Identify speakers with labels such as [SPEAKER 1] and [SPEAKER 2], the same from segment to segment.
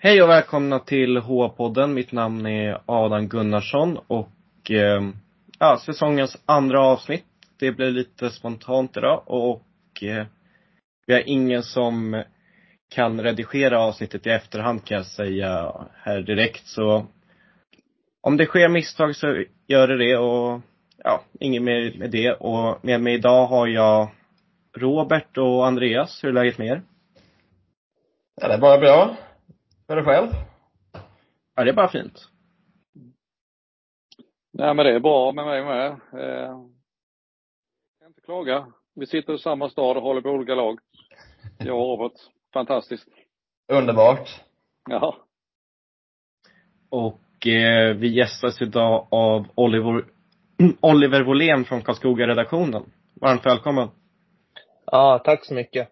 [SPEAKER 1] Hej och välkomna till H-podden. Mitt namn är Adam Gunnarsson och eh, ja, säsongens andra avsnitt. Det blir lite spontant idag och eh, vi har ingen som kan redigera avsnittet i efterhand kan jag säga här direkt. Så om det sker misstag så gör det det och ja, inget mer med det. Och med mig idag har jag Robert och Andreas. Hur är läget med er?
[SPEAKER 2] Ja, det är bara bra. Hur är det själv?
[SPEAKER 1] Ja, det är bara fint.
[SPEAKER 3] Nej men det är bra med mig med. Eh, jag kan inte klaga. Vi sitter i samma stad och håller på olika lag. Jag och Robert. Fantastiskt.
[SPEAKER 2] Underbart.
[SPEAKER 3] Ja.
[SPEAKER 1] Och eh, vi gästas idag av Oliver, Oliver Wåhlén från Karlskoga-redaktionen. Varmt välkommen.
[SPEAKER 4] Ja, tack så mycket.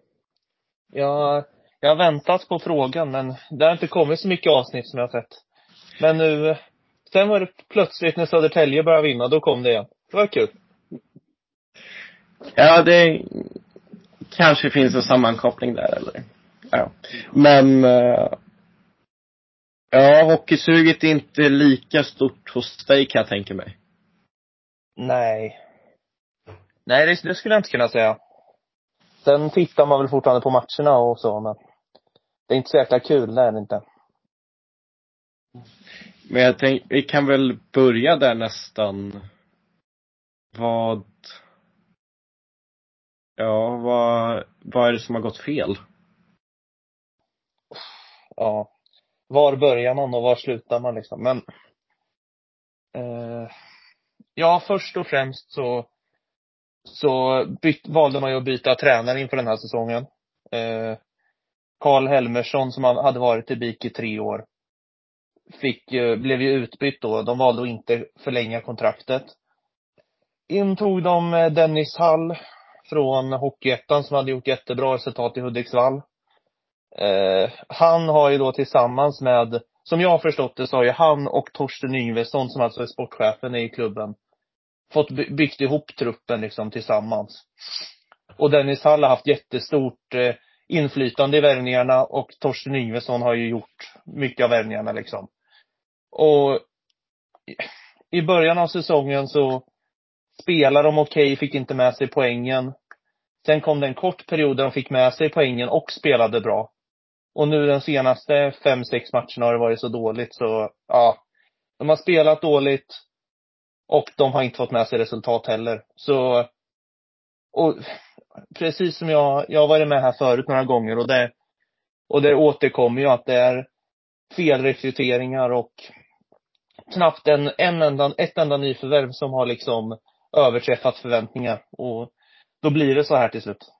[SPEAKER 4] Jag, jag har väntat på frågan, men det har inte kommit så mycket avsnitt som jag har sett. Men nu, sen var det plötsligt när Södertälje började vinna, då kom det igen. Det var kul.
[SPEAKER 1] Ja, det kanske finns en sammankoppling där eller? Ja. Men, eh, ja, hockeysuget är inte lika stort hos dig kan jag tänka mig.
[SPEAKER 4] Nej. Nej, det, det skulle jag inte kunna säga. Sen tittar man väl fortfarande på matcherna och så, men det är inte så jäkla kul, det är det inte.
[SPEAKER 1] Men jag tänker, vi kan väl börja där nästan. Vad, ja, vad, vad är det som har gått fel?
[SPEAKER 4] Ja. Var börjar man och var slutar man liksom? Men eh, Ja, först och främst så så byt, valde man ju att byta tränare inför den här säsongen. Eh, Karl Helmersson som hade varit i BIK i tre år fick, eh, blev ju utbytt då. De valde att inte förlänga kontraktet. In tog de eh, Dennis Hall från Hockeyettan som hade gjort jättebra resultat i Hudiksvall. Eh, han har ju då tillsammans med, som jag har förstått det, så har ju han och Torsten Yngvesson som alltså är sportchefen i klubben fått byggt ihop truppen liksom tillsammans. Och Dennis Hall har haft jättestort eh, inflytande i värvningarna och Torsten Yngvesson har ju gjort mycket av värvningarna liksom. Och i början av säsongen så spelade de okej, okay, fick inte med sig poängen. Sen kom det en kort period där de fick med sig poängen och spelade bra. Och nu den senaste fem, sex matcherna har det varit så dåligt så, ja. De har spelat dåligt och de har inte fått med sig resultat heller. Så, och precis som jag, jag har varit med här förut några gånger och det, och det återkommer ju att det är felrekryteringar och knappt en, en enda, ett enda nyförvärv som har liksom överträffat förväntningar. Och då blir det så här till slut.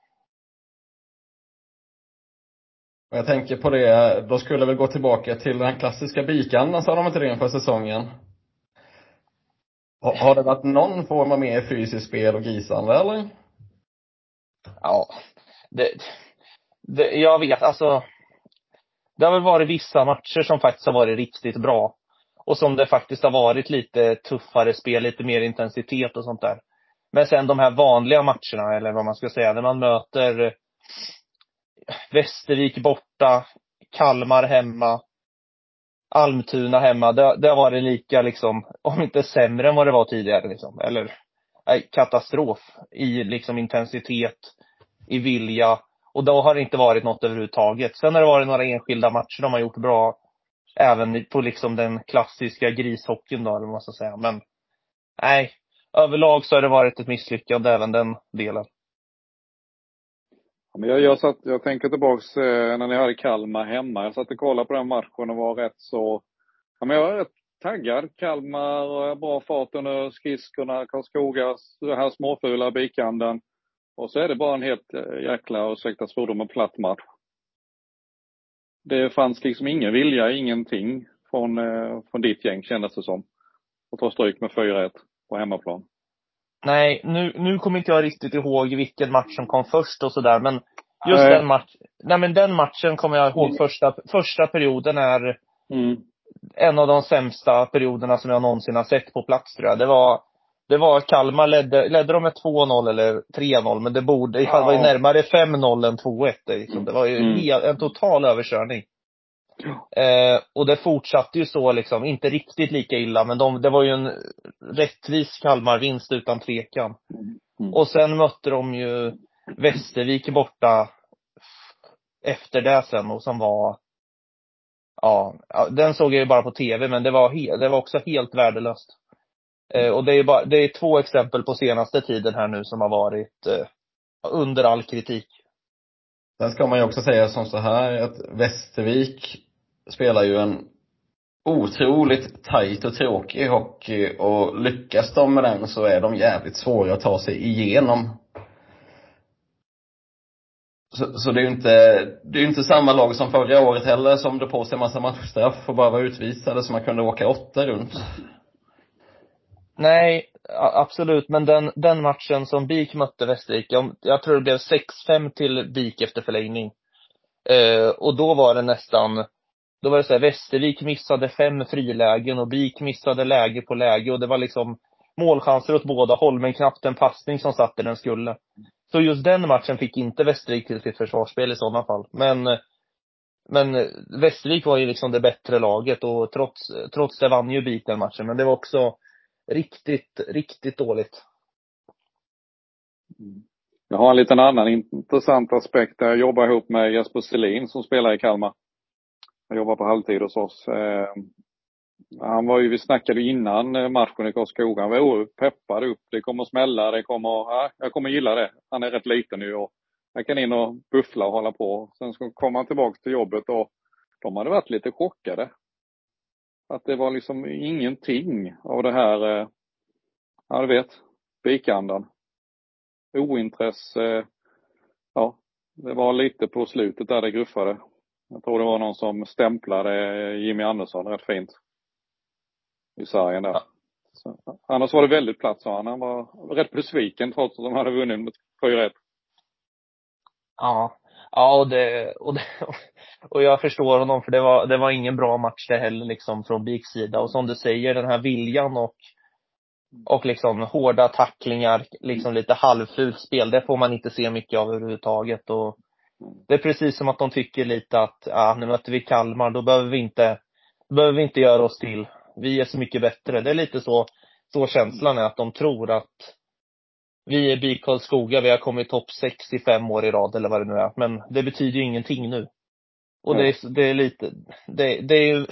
[SPEAKER 2] Jag tänker på det, då skulle vi gå tillbaka till den klassiska bikan, sa de inte det inför säsongen? Har, det varit någon form av mer fysiskt spel och gisande eller?
[SPEAKER 4] Ja, det, det, jag vet alltså. Det har väl varit vissa matcher som faktiskt har varit riktigt bra. Och som det faktiskt har varit lite tuffare spel, lite mer intensitet och sånt där. Men sen de här vanliga matcherna, eller vad man ska säga, när man möter Västervik borta, Kalmar hemma, Almtuna hemma. Det, det har varit lika liksom, om inte sämre än vad det var tidigare liksom. Eller nej, katastrof i liksom intensitet, i vilja. Och då har det inte varit något överhuvudtaget. Sen har det varit några enskilda matcher de har gjort bra. Även på liksom den klassiska grishockeyn då, eller vad man ska säga. Men nej, överlag så har det varit ett misslyckande även den delen.
[SPEAKER 3] Men jag, jag, satt, jag tänker tillbaks eh, när ni hade Kalmar hemma. Jag satt och kollade på den matchen och var rätt så, ja men jag var rätt taggad. Kalmar, eh, bra fart under skridskorna, Karlskoga, det eh, här småfula bikanden. Och så är det bara en helt eh, jäkla, ursäkta svordomen, platt match. Det fanns liksom ingen vilja, ingenting från, eh, från ditt gäng kändes det som. Och ta stryk med 4-1 på hemmaplan.
[SPEAKER 4] Nej, nu, nu kommer inte jag riktigt ihåg vilken match som kom först och sådär, men just nej. den matchen, nej men den matchen kommer jag ihåg första, första perioden är mm. en av de sämsta perioderna som jag någonsin har sett på plats tror jag. Det var, det var Kalmar ledde, ledde de med 2-0 eller 3-0, men det borde, ja. det var ju närmare 5-0 än 2-1 liksom. Det var ju mm. en total överkörning. Eh, och det fortsatte ju så liksom, inte riktigt lika illa, men de, det var ju en rättvis Kalmarvinst utan tvekan.
[SPEAKER 3] Mm.
[SPEAKER 4] Och sen mötte de ju Västervik borta efter det sen och som var Ja, ja, den såg jag ju bara på tv men det var, det var också helt värdelöst. Eh, och det är bara, det är två exempel på senaste tiden här nu som har varit eh, under all kritik.
[SPEAKER 2] Sen ska man ju också säga som så här att Västervik spelar ju en otroligt tajt och tråkig hockey och lyckas de med den så är de jävligt svåra att ta sig igenom. Så, så det är ju inte, det är ju inte samma lag som förra året heller som drog på sig massa matchstraff och bara var utvisade så man kunde åka åtta runt.
[SPEAKER 4] Nej, absolut. Men den, den matchen som BIK mötte Västervik, jag, jag tror det blev 6-5 till BIK efter förlängning. Eh, och då var det nästan, då var det så här, Västervik missade fem frilägen och BIK missade läge på läge och det var liksom målchanser åt båda håll, men knappt en passning som satt där den skulle. Så just den matchen fick inte Västervik till sitt försvarsspel i sådana fall. Men, men Västervik var ju liksom det bättre laget och trots, trots det vann ju BIK den matchen. Men det var också riktigt, riktigt dåligt. Mm.
[SPEAKER 3] Jag har en liten annan intressant aspekt. Jag jobbar ihop med Jesper Selin som spelar i Kalmar. Jag jobbar på halvtid hos oss. Eh, han var ju, vi snackade innan eh, matchen i Karlskoga. Han var oerhört peppad upp. Det kommer att smälla, det kommer, ja, jag kommer gilla det. Han är rätt liten nu och han kan in och buffla och hålla på. Sen så kom han tillbaka till jobbet och de hade varit lite chockade. Att det var liksom ingenting av det här, eh, ja du vet, bikandan. Ointresse. Ja, det var lite på slutet där det gruffade. Jag tror det var någon som stämplade Jimmy Andersson rätt fint. I sargen där.
[SPEAKER 4] Ja.
[SPEAKER 3] Så, annars var det väldigt platt sa han. Han var rätt besviken trots att de hade vunnit med 4-1.
[SPEAKER 4] Ja. Ja, och det, och det, och jag förstår honom för det var, det var ingen bra match det heller liksom från BIKs sida. Och som du säger, den här viljan och, och liksom hårda tacklingar, liksom lite halvfult spel, det får man inte se mycket av överhuvudtaget. Och det är precis som att de tycker lite att, ja, nu möter vi Kalmar, då behöver vi inte, då behöver vi inte göra oss till. Vi är så mycket bättre. Det är lite så, så känslan är att de tror att vi är BIK Karlskoga, vi har kommit topp sex i fem år i rad eller vad det nu är. Men det betyder ju ingenting nu. Och det är, det är lite, det, det är ju,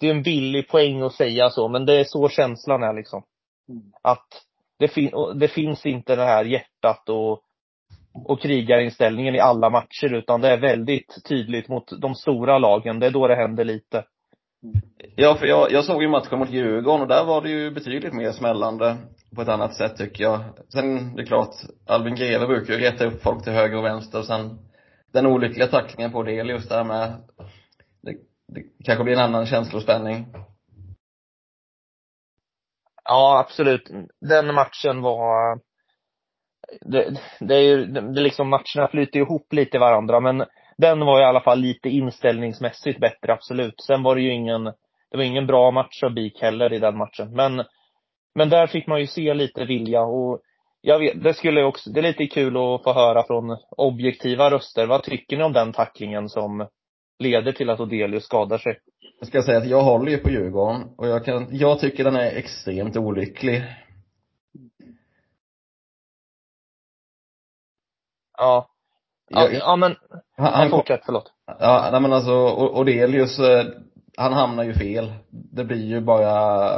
[SPEAKER 4] det är en billig poäng att säga så, men det är så känslan är liksom. Att det, fin, det finns inte det här hjärtat och, och krigarinställningen i alla matcher, utan det är väldigt tydligt mot de stora lagen. Det är då det händer lite.
[SPEAKER 2] Ja, för jag, jag såg ju matchen mot Djurgården och där var det ju betydligt mer smällande på ett annat sätt tycker jag. Sen, det är klart, Albin Greve brukar ju reta upp folk till höger och vänster och sen den olyckliga tacklingen på Delius där med. Det, det kanske blir en annan känslospänning.
[SPEAKER 4] Ja, absolut. Den matchen var det, det är ju, det, liksom matcherna flyter ihop lite i varandra, men den var i alla fall lite inställningsmässigt bättre, absolut. Sen var det ju ingen, det var ingen bra match av BIK heller i den matchen. Men, men där fick man ju se lite vilja och jag vet, det skulle också, det är lite kul att få höra från objektiva röster. Vad tycker ni om den tacklingen som leder till att Odelius skadar sig?
[SPEAKER 2] Jag ska säga att jag håller ju på Djurgården och jag kan, jag tycker den är extremt olycklig.
[SPEAKER 4] Ja. Ja,
[SPEAKER 2] Jag-
[SPEAKER 4] ja men,
[SPEAKER 2] Han,
[SPEAKER 4] han fortsätt, förlåt.
[SPEAKER 2] ja, nej men alltså, Odelius, eh, han hamnar ju fel. Det blir ju bara,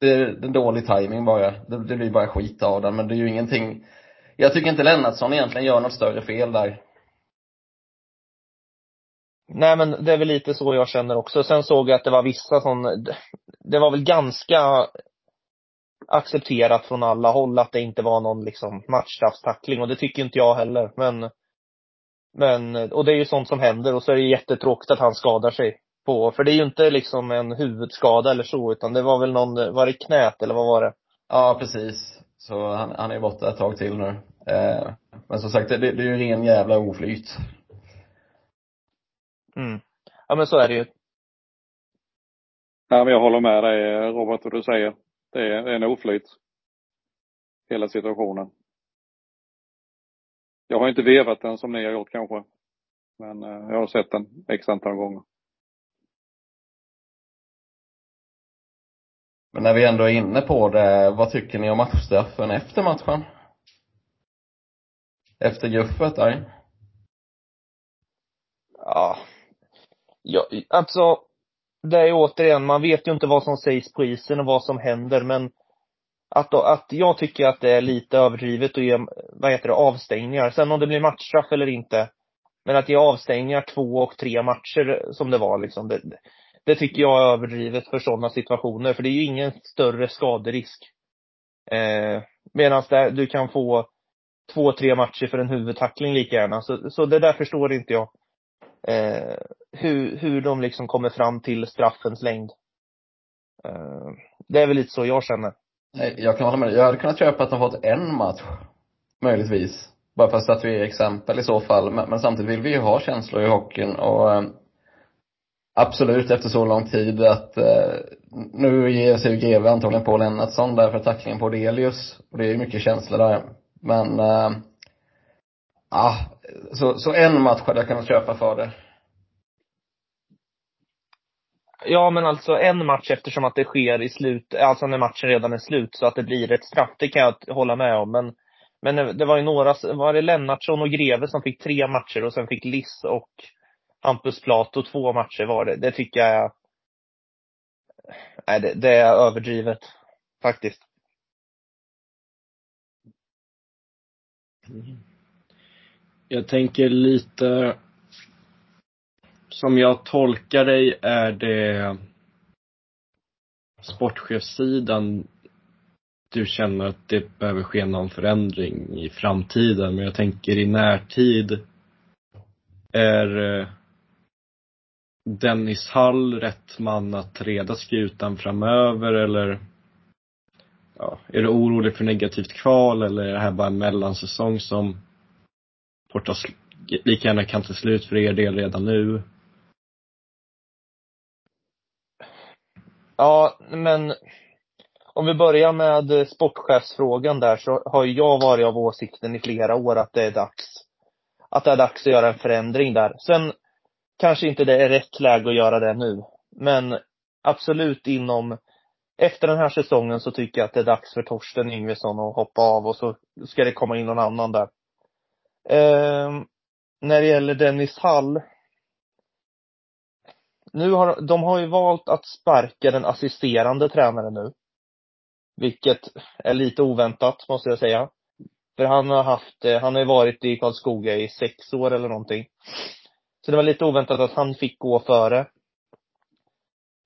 [SPEAKER 2] det är en dålig timing bara. Det, det blir bara skit av den, men det är ju ingenting. Jag tycker inte Lennartsson egentligen gör något större fel där.
[SPEAKER 4] Nej men det är väl lite så jag känner också. Sen såg jag att det var vissa som, det var väl ganska accepterat från alla håll att det inte var någon liksom matchstraffstackling och det tycker inte jag heller. Men, men, och det är ju sånt som händer och så är det jättetråkigt att han skadar sig på, för det är ju inte liksom en huvudskada eller så utan det var väl någon, var det knät eller vad var det?
[SPEAKER 2] Ja, precis. Så han, han är borta ett tag till nu. Eh, men som sagt, det, det är ju ren jävla oflyt.
[SPEAKER 4] Mm. Ja men så är det ju.
[SPEAKER 3] Ja, men jag håller med dig Robert, vad du säger. Det är, det är en oflyt. Hela situationen. Jag har inte vevat den som ni har gjort kanske. Men eh, jag har sett den x antal gånger.
[SPEAKER 2] Men när vi ändå är inne på det, vad tycker ni om matchstraffen efter matchen? Efter guffet där?
[SPEAKER 4] Ja. ja. Alltså, det är återigen, man vet ju inte vad som sägs på isen och vad som händer, men att, då, att jag tycker att det är lite överdrivet att ge, vad heter det, avstängningar. Sen om det blir matchstraff eller inte, men att ge avstängningar två och tre matcher som det var liksom, det, det tycker jag är överdrivet för sådana situationer, för det är ju ingen större skaderisk. Eh, Medan du kan få två, tre matcher för en huvudtackling lika gärna. Så, så det där förstår inte jag. Eh, hur, hur de liksom kommer fram till straffens längd. Eh, det är väl lite så jag känner.
[SPEAKER 2] Nej, jag kan hålla med dig. Jag hade kunnat köpa att de fått en match. Möjligtvis. Bara för att statuera exempel i så fall. Men, men, samtidigt vill vi ju ha känslor i hockeyn och eh, absolut efter så lång tid att eh, nu ger sig ju GW antagligen på Lennartsson där för tacklingen på Delius. Och det är ju mycket känslor där. Men, eh, ah, så, så en match hade jag kunnat köpa för det.
[SPEAKER 4] Ja, men alltså en match eftersom att det sker i slut, alltså när matchen redan är slut, så att det blir ett straff, det kan jag hålla med om. Men, men det var ju några, var det Lennartsson och Greve som fick tre matcher och sen fick Liss och Hampus Plato två matcher var det. Det tycker jag är, nej det, det är överdrivet. Faktiskt.
[SPEAKER 1] Jag tänker lite som jag tolkar dig är det sportchefssidan du känner att det behöver ske någon förändring i framtiden. Men jag tänker i närtid är eh, Dennis Hall rätt man att reda skutan framöver eller ja, är du orolig för negativt kval eller är det här bara en mellansäsong som Portas lika gärna kan ta slut för er del redan nu?
[SPEAKER 4] Ja, men om vi börjar med sportchefsfrågan där så har jag varit av åsikten i flera år att det är dags. Att det är dags att göra en förändring där. Sen kanske inte det är rätt läge att göra det nu. Men absolut inom, efter den här säsongen så tycker jag att det är dags för Torsten Yngvesson att hoppa av och så ska det komma in någon annan där. Eh, när det gäller Dennis Hall nu har, de har ju valt att sparka den assisterande tränaren nu. Vilket är lite oväntat, måste jag säga. För han har haft, eh, han har ju varit i Karlskoga i sex år eller någonting. Så det var lite oväntat att han fick gå före.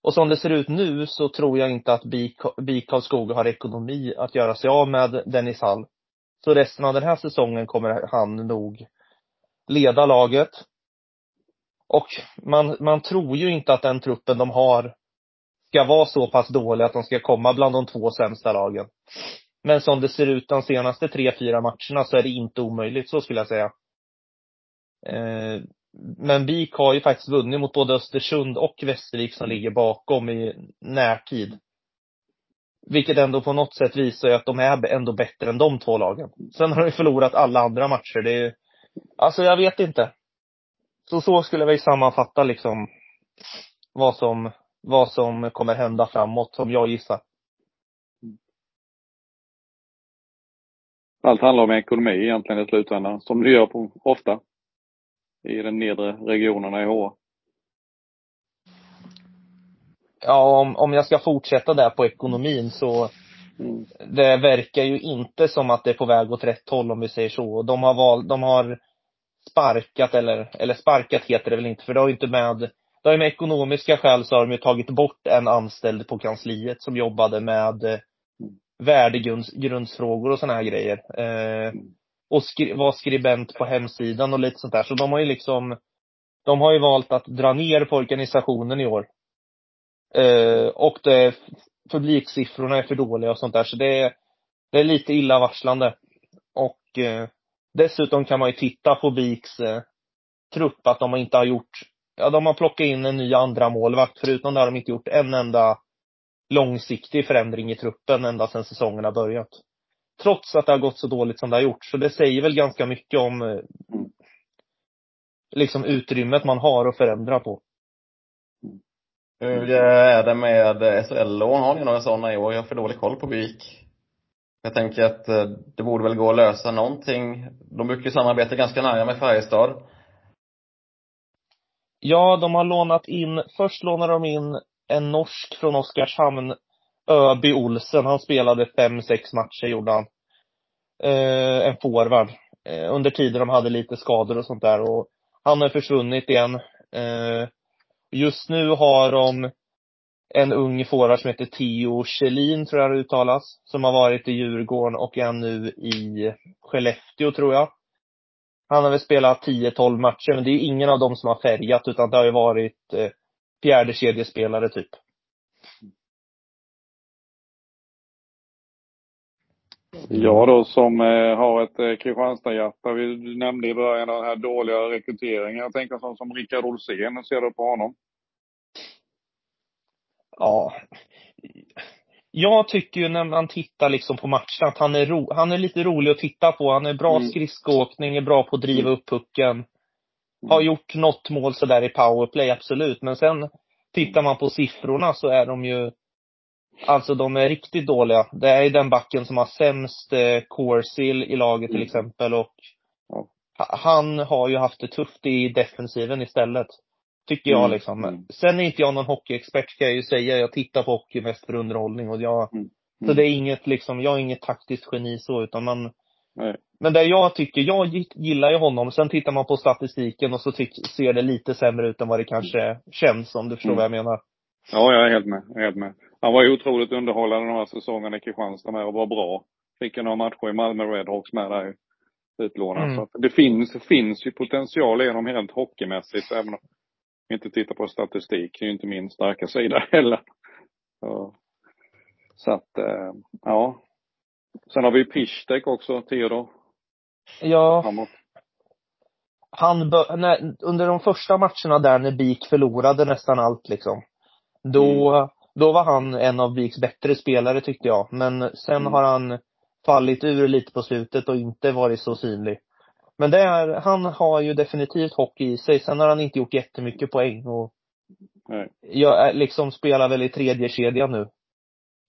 [SPEAKER 4] Och som det ser ut nu så tror jag inte att BIK Karlskoga har ekonomi att göra sig av med Dennis Hall. Så resten av den här säsongen kommer han nog leda laget. Och man, man tror ju inte att den truppen de har ska vara så pass dålig att de ska komma bland de två sämsta lagen. Men som det ser ut de senaste tre, fyra matcherna så är det inte omöjligt, så skulle jag säga. Eh, men BIK har ju faktiskt vunnit mot både Östersund och Västervik som ligger bakom i närtid. Vilket ändå på något sätt visar ju att de är ändå bättre än de två lagen. Sen har de förlorat alla andra matcher. Det är alltså jag vet inte. Så så skulle vi sammanfatta liksom vad som, vad som kommer hända framåt, som jag gissar.
[SPEAKER 3] Allt handlar om ekonomi egentligen i slutändan, som det gör på, ofta i den nedre regionerna i HA.
[SPEAKER 4] Ja, om, om jag ska fortsätta där på ekonomin så mm. det verkar ju inte som att det är på väg åt rätt håll om vi säger så. De har valt, de har sparkat eller, eller sparkat heter det väl inte, för det har ju inte med, det har ju med ekonomiska skäl så har de ju tagit bort en anställd på kansliet som jobbade med eh, värdegrundsfrågor och sådana här grejer. Eh, och skri var skribent på hemsidan och lite sånt där. Så de har ju liksom, de har ju valt att dra ner på organisationen i år. Eh, och det, publiksiffrorna är för dåliga och sånt där. Så det är, det är lite illavarslande. Och eh, Dessutom kan man ju titta på BIKs eh, trupp, att de inte har gjort, ja de har plockat in en ny andra målvakt Förutom det har de inte gjort en enda långsiktig förändring i truppen ända sedan säsongen har börjat. Trots att det har gått så dåligt som det har gjort. Så det säger väl ganska mycket om eh, liksom utrymmet man har att förändra på.
[SPEAKER 2] Hur är det med SHL-lån? Har ni några sådana i år? Jag har för dålig koll på BIK. Jag tänker att eh, det borde väl gå att lösa någonting. De brukar ju samarbeta ganska nära med Färjestad.
[SPEAKER 4] Ja, de har lånat in, först lånade de in en norsk från Oskarshamn, Öby Olsen. Han spelade fem, sex matcher gjorde han. Eh, en forward. Eh, under tiden de hade lite skador och sånt där och han har försvunnit igen. Eh, just nu har de en ung forward som heter Theo Kjellin, tror jag det uttalas, som har varit i Djurgården och är nu i Skellefteå, tror jag. Han har väl spelat 10-12 matcher, men det är ingen av dem som har färgat, utan det har ju varit eh, fjärde kedjespelare typ.
[SPEAKER 3] Jag då som eh, har ett eh, Kristianstad-hjärta, vi nämnde i början den här dåliga rekryteringen. Jag tänker sån som Rickard Olsén, hur ser du på honom?
[SPEAKER 4] Ja. Jag tycker ju när man tittar liksom på matchen att han är, ro, han är lite rolig att titta på. Han är bra
[SPEAKER 3] Mm.
[SPEAKER 4] skridskoåkning, är bra på att driva upp pucken. Har gjort något mål sådär i powerplay, absolut. Men sen tittar man på siffrorna så är de ju Alltså de är riktigt dåliga. Det är den backen som har sämst eh, Corsil i laget till
[SPEAKER 3] Mm.
[SPEAKER 4] exempel och
[SPEAKER 3] Ja.
[SPEAKER 4] han har ju haft det tufft i defensiven istället. Tycker jag
[SPEAKER 3] Mm.
[SPEAKER 4] liksom.
[SPEAKER 3] Mm.
[SPEAKER 4] Sen är inte jag någon hockeyexpert ska jag ju säga. Jag tittar på hockey mest för underhållning och jag
[SPEAKER 3] Mm.
[SPEAKER 4] Så det är inget liksom, jag är inget taktiskt geni så utan man
[SPEAKER 3] Nej.
[SPEAKER 4] Men det jag tycker, jag gillar ju honom. Sen tittar man på statistiken och så tyck, ser det lite sämre ut än vad det kanske känns om du förstår
[SPEAKER 3] Mm.
[SPEAKER 4] vad jag menar.
[SPEAKER 3] Ja, jag är helt med. Jag är helt med. Han var ju otroligt underhållande de här säsongerna i Kristianstad med och var bra. Fick ju några matcher i Malmö Redhawks med där i utlånad.
[SPEAKER 4] Mm.
[SPEAKER 3] Så det finns, finns ju potential i honom helt hockeymässigt, även om vi inte tittar på statistik. Det är ju inte min starka sida heller. Så, så att, eh, ja. Sen har vi Pisztek också, Theodor.
[SPEAKER 4] Ja,
[SPEAKER 3] Framåt.
[SPEAKER 4] han när, under de första matcherna där när BIK förlorade nästan allt liksom. Då, då var han en av BIKs bättre spelare tyckte jag. Men sen
[SPEAKER 3] Mm.
[SPEAKER 4] har han fallit ur lite på slutet och inte varit så synlig. Men det är, han har ju definitivt hockey i sig. Sen har han inte gjort jättemycket poäng och
[SPEAKER 3] Nej.
[SPEAKER 4] jag är- liksom spelar väl i tredje kedjan nu.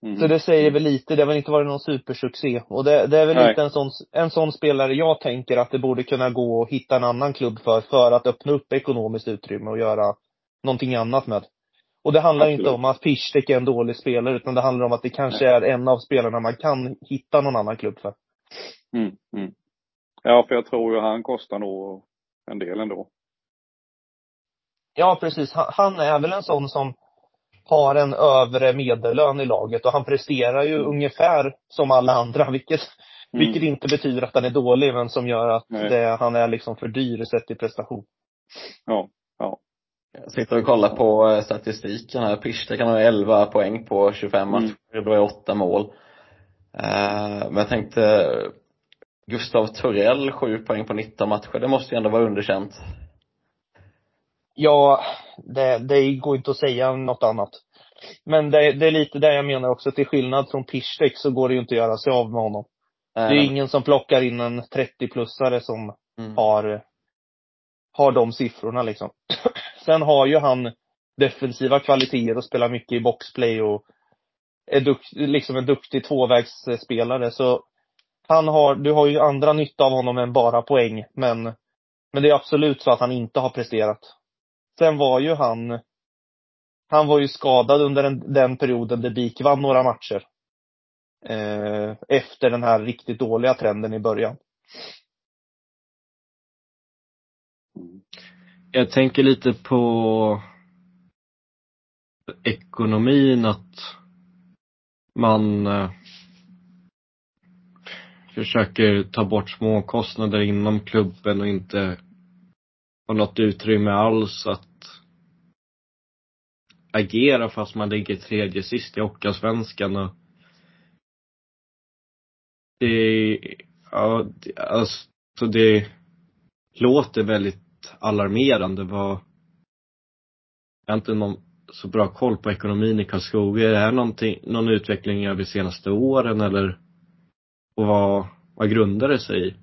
[SPEAKER 3] Mm.
[SPEAKER 4] Så det säger väl lite, det har väl inte varit någon supersuccé. Och det, det är väl
[SPEAKER 3] Nej.
[SPEAKER 4] lite en sån, en sån spelare jag tänker att det borde kunna gå att hitta en annan klubb för, för att öppna upp ekonomiskt utrymme och göra någonting annat med. Och det handlar
[SPEAKER 3] Absolut.
[SPEAKER 4] inte om att Pisztek är en dålig spelare, utan det handlar om att det kanske är en av spelarna man kan hitta någon annan klubb för.
[SPEAKER 3] Mm. Mm. Ja, för jag tror ju han kostar nog en del ändå.
[SPEAKER 4] Ja, precis. Han, han är väl en sån som har en övre medellön i laget och han presterar ju
[SPEAKER 3] Mm.
[SPEAKER 4] ungefär som alla andra, vilket,
[SPEAKER 3] Mm.
[SPEAKER 4] vilket inte betyder att han är dålig, men som gör att det, han är liksom för dyr sett i prestation.
[SPEAKER 3] Ja. Ja.
[SPEAKER 2] Jag sitter och kollar på eh, statistiken här. Pisztek kan ha 11 poäng på 25
[SPEAKER 3] Mm.
[SPEAKER 2] matcher. Då är 8 mål. Eh, Men jag tänkte Gustav Torell, 7 poäng på 19 matcher. Det måste ju ändå vara underkänt.
[SPEAKER 4] Ja, det, det går inte att säga något annat. Men det, det är lite det jag menar också, till skillnad från Pisztek så går det ju inte att göra sig av med honom. Det är ingen som plockar in en 30-plussare som
[SPEAKER 2] mm.
[SPEAKER 4] har, har de siffrorna liksom. Sen har ju han defensiva kvaliteter och spelar mycket i boxplay och är dukt, liksom en duktig tvåvägsspelare. Så han har, du har ju andra nytta av honom än bara poäng. Men, men det är absolut så att han inte har presterat. Sen var ju han, han var ju skadad under den, den perioden där BIK vann några matcher. Eh, efter den här riktigt dåliga trenden i början.
[SPEAKER 1] Jag tänker lite på ekonomin att man eh, försöker ta bort små kostnader inom klubben och inte ha något utrymme alls att agera fast man ligger tredje sist i Hockeyallsvenskan och det, ja, det, alltså det låter väldigt alarmerande vad jag har inte någon så bra koll på ekonomin i Karlskoga. Är det här någonting, någon utveckling över de senaste åren eller och vad, vad grundar det sig i?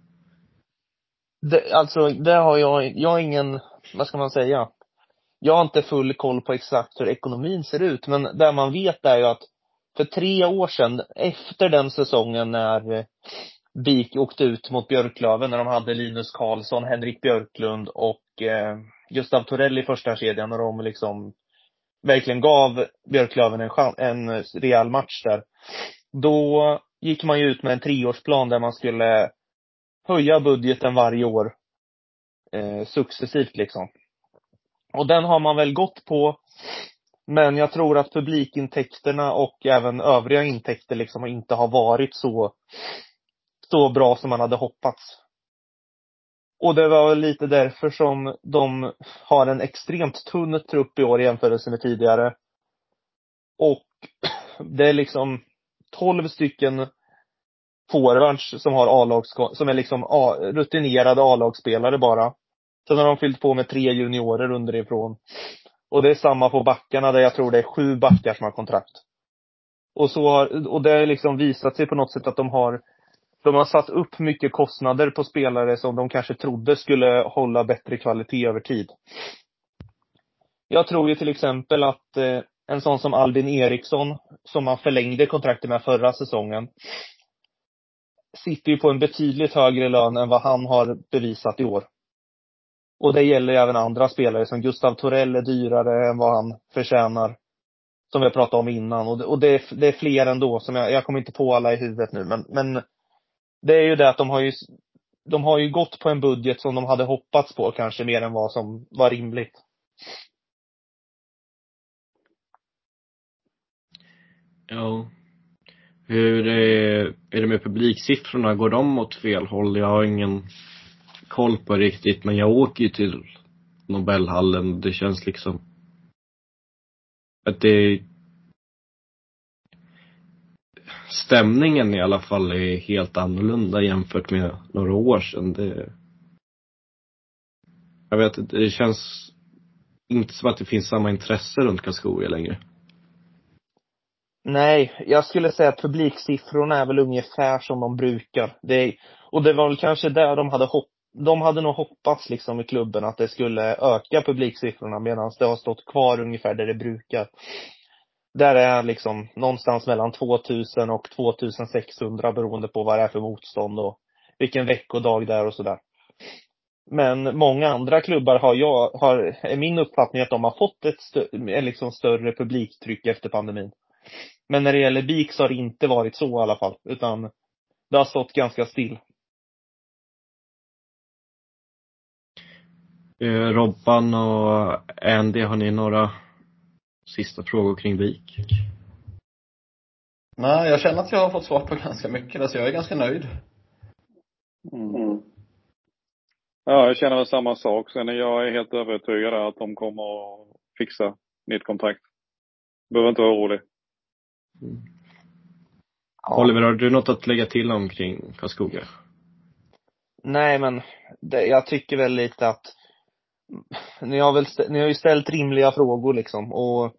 [SPEAKER 4] Det, alltså, det har jag, jag har ingen, vad ska man säga? jag har inte full koll på exakt hur ekonomin ser ut, men det man vet är ju att för tre år sedan, efter den säsongen när eh, BIK åkte ut mot Björklöven, när de hade Linus Karlsson, Henrik Björklund och eh, Gustav Torell i första kedjan och de liksom verkligen gav Björklöven en, chans, en rejäl match där. Då gick man ju ut med en treårsplan där man skulle höja budgeten varje år eh, successivt liksom. Och den har man väl gått på. Men jag tror att publikintäkterna och även övriga intäkter liksom inte har varit så, så bra som man hade hoppats. Och det var lite därför som de har en extremt tunn trupp i år i jämförelse med tidigare. Och det är liksom 12 stycken forwards som har A-lags, som är liksom A, rutinerade A-lagsspelare bara. Sen har de fyllt på med tre juniorer underifrån. Och det är samma på backarna där jag tror det är sju backar som har kontrakt. Och så har, och det har liksom visat sig på något sätt att de har de har satt upp mycket kostnader på spelare som de kanske trodde skulle hålla bättre kvalitet över tid. Jag tror ju till exempel att eh, en sån som Albin Eriksson, som man förlängde kontraktet med förra säsongen, sitter ju på en betydligt högre lön än vad han har bevisat i år. Och det gäller även andra spelare som Gustav Torell är dyrare än vad han förtjänar. Som vi har pratat om innan. Och det, och det, är, det är fler ändå som jag, jag kommer inte på alla i huvudet nu men, men det är ju det att de har ju, de har ju gått på en budget som de hade hoppats på kanske mer än vad som var rimligt.
[SPEAKER 1] Ja. Hur är, är det med publiksiffrorna? Går de åt fel håll? Jag har ingen koll på riktigt, men jag åker ju till Nobelhallen. Det känns liksom att det stämningen i alla fall är helt annorlunda jämfört med några år sedan. Det, jag vet inte, det känns inte som att det finns samma intresse runt Karlskoga längre.
[SPEAKER 4] Nej, jag skulle säga att publiksiffrorna är väl ungefär som de brukar. Det och det var väl kanske där de hade hopp, de hade nog hoppats liksom i klubben att det skulle öka publiksiffrorna medan det har stått kvar ungefär där det brukar. Där är liksom någonstans mellan 2000 och 2600 beroende på vad det är för motstånd och vilken veckodag det är och sådär. Men många andra klubbar har jag, har, är min uppfattning att de har fått ett stö, en liksom större publiktryck efter pandemin. Men när det gäller BIK så har det inte varit så i alla fall, utan det har stått ganska still.
[SPEAKER 1] Eh, Robban och Andy, har ni några sista frågor kring BIK?
[SPEAKER 2] Nej, jag känner att jag har fått svar på ganska mycket så jag är ganska nöjd.
[SPEAKER 3] Mm. Ja, jag känner väl samma sak. Sen är jag helt övertygad att de kommer att fixa mitt kontrakt. Behöver inte vara orolig.
[SPEAKER 1] Mm. Ja. Oliver, har du något att lägga till omkring Karlskoga?
[SPEAKER 4] Nej, men det, jag tycker väl lite att ni har väl, ni har ju ställt rimliga frågor liksom och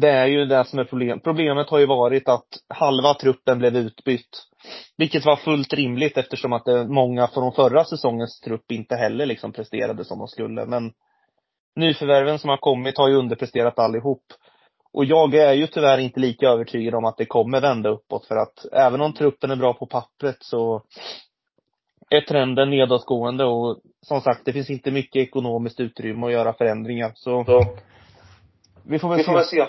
[SPEAKER 4] det är ju det som är problemet. Problemet har ju varit att halva truppen blev utbytt. Vilket var fullt rimligt eftersom att många från förra säsongens trupp inte heller liksom presterade som de skulle. Men nyförvärven som har kommit har ju underpresterat allihop. Och jag är ju tyvärr inte lika övertygad om att det kommer vända uppåt för att även om truppen är bra på pappret så är trenden nedåtgående och som sagt, det finns inte mycket ekonomiskt utrymme att göra förändringar. Så, så vi får väl, vi får väl se.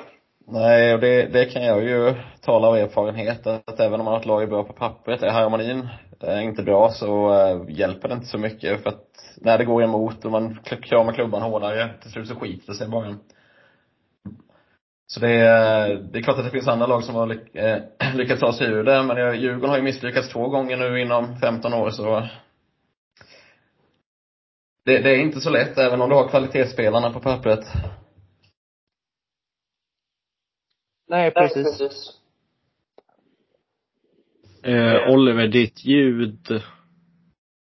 [SPEAKER 2] Nej, och det, det kan jag ju tala av erfarenhet att även om man har ett lag är bra på pappret, är harmonin är inte bra så äh, hjälper det inte så mycket för att när det går emot och man kramar klubban hårdare, till slut så skiter det sig bara. Så det är, det är klart att det finns andra lag som har eh, lyckats ta sig ur det, men Djurgården har ju misslyckats två gånger nu inom 15 år så det, det är inte så lätt, även om du har kvalitetsspelarna på pappret.
[SPEAKER 4] Nej, precis. Nej, precis.
[SPEAKER 1] Eh, Oliver, ditt ljud,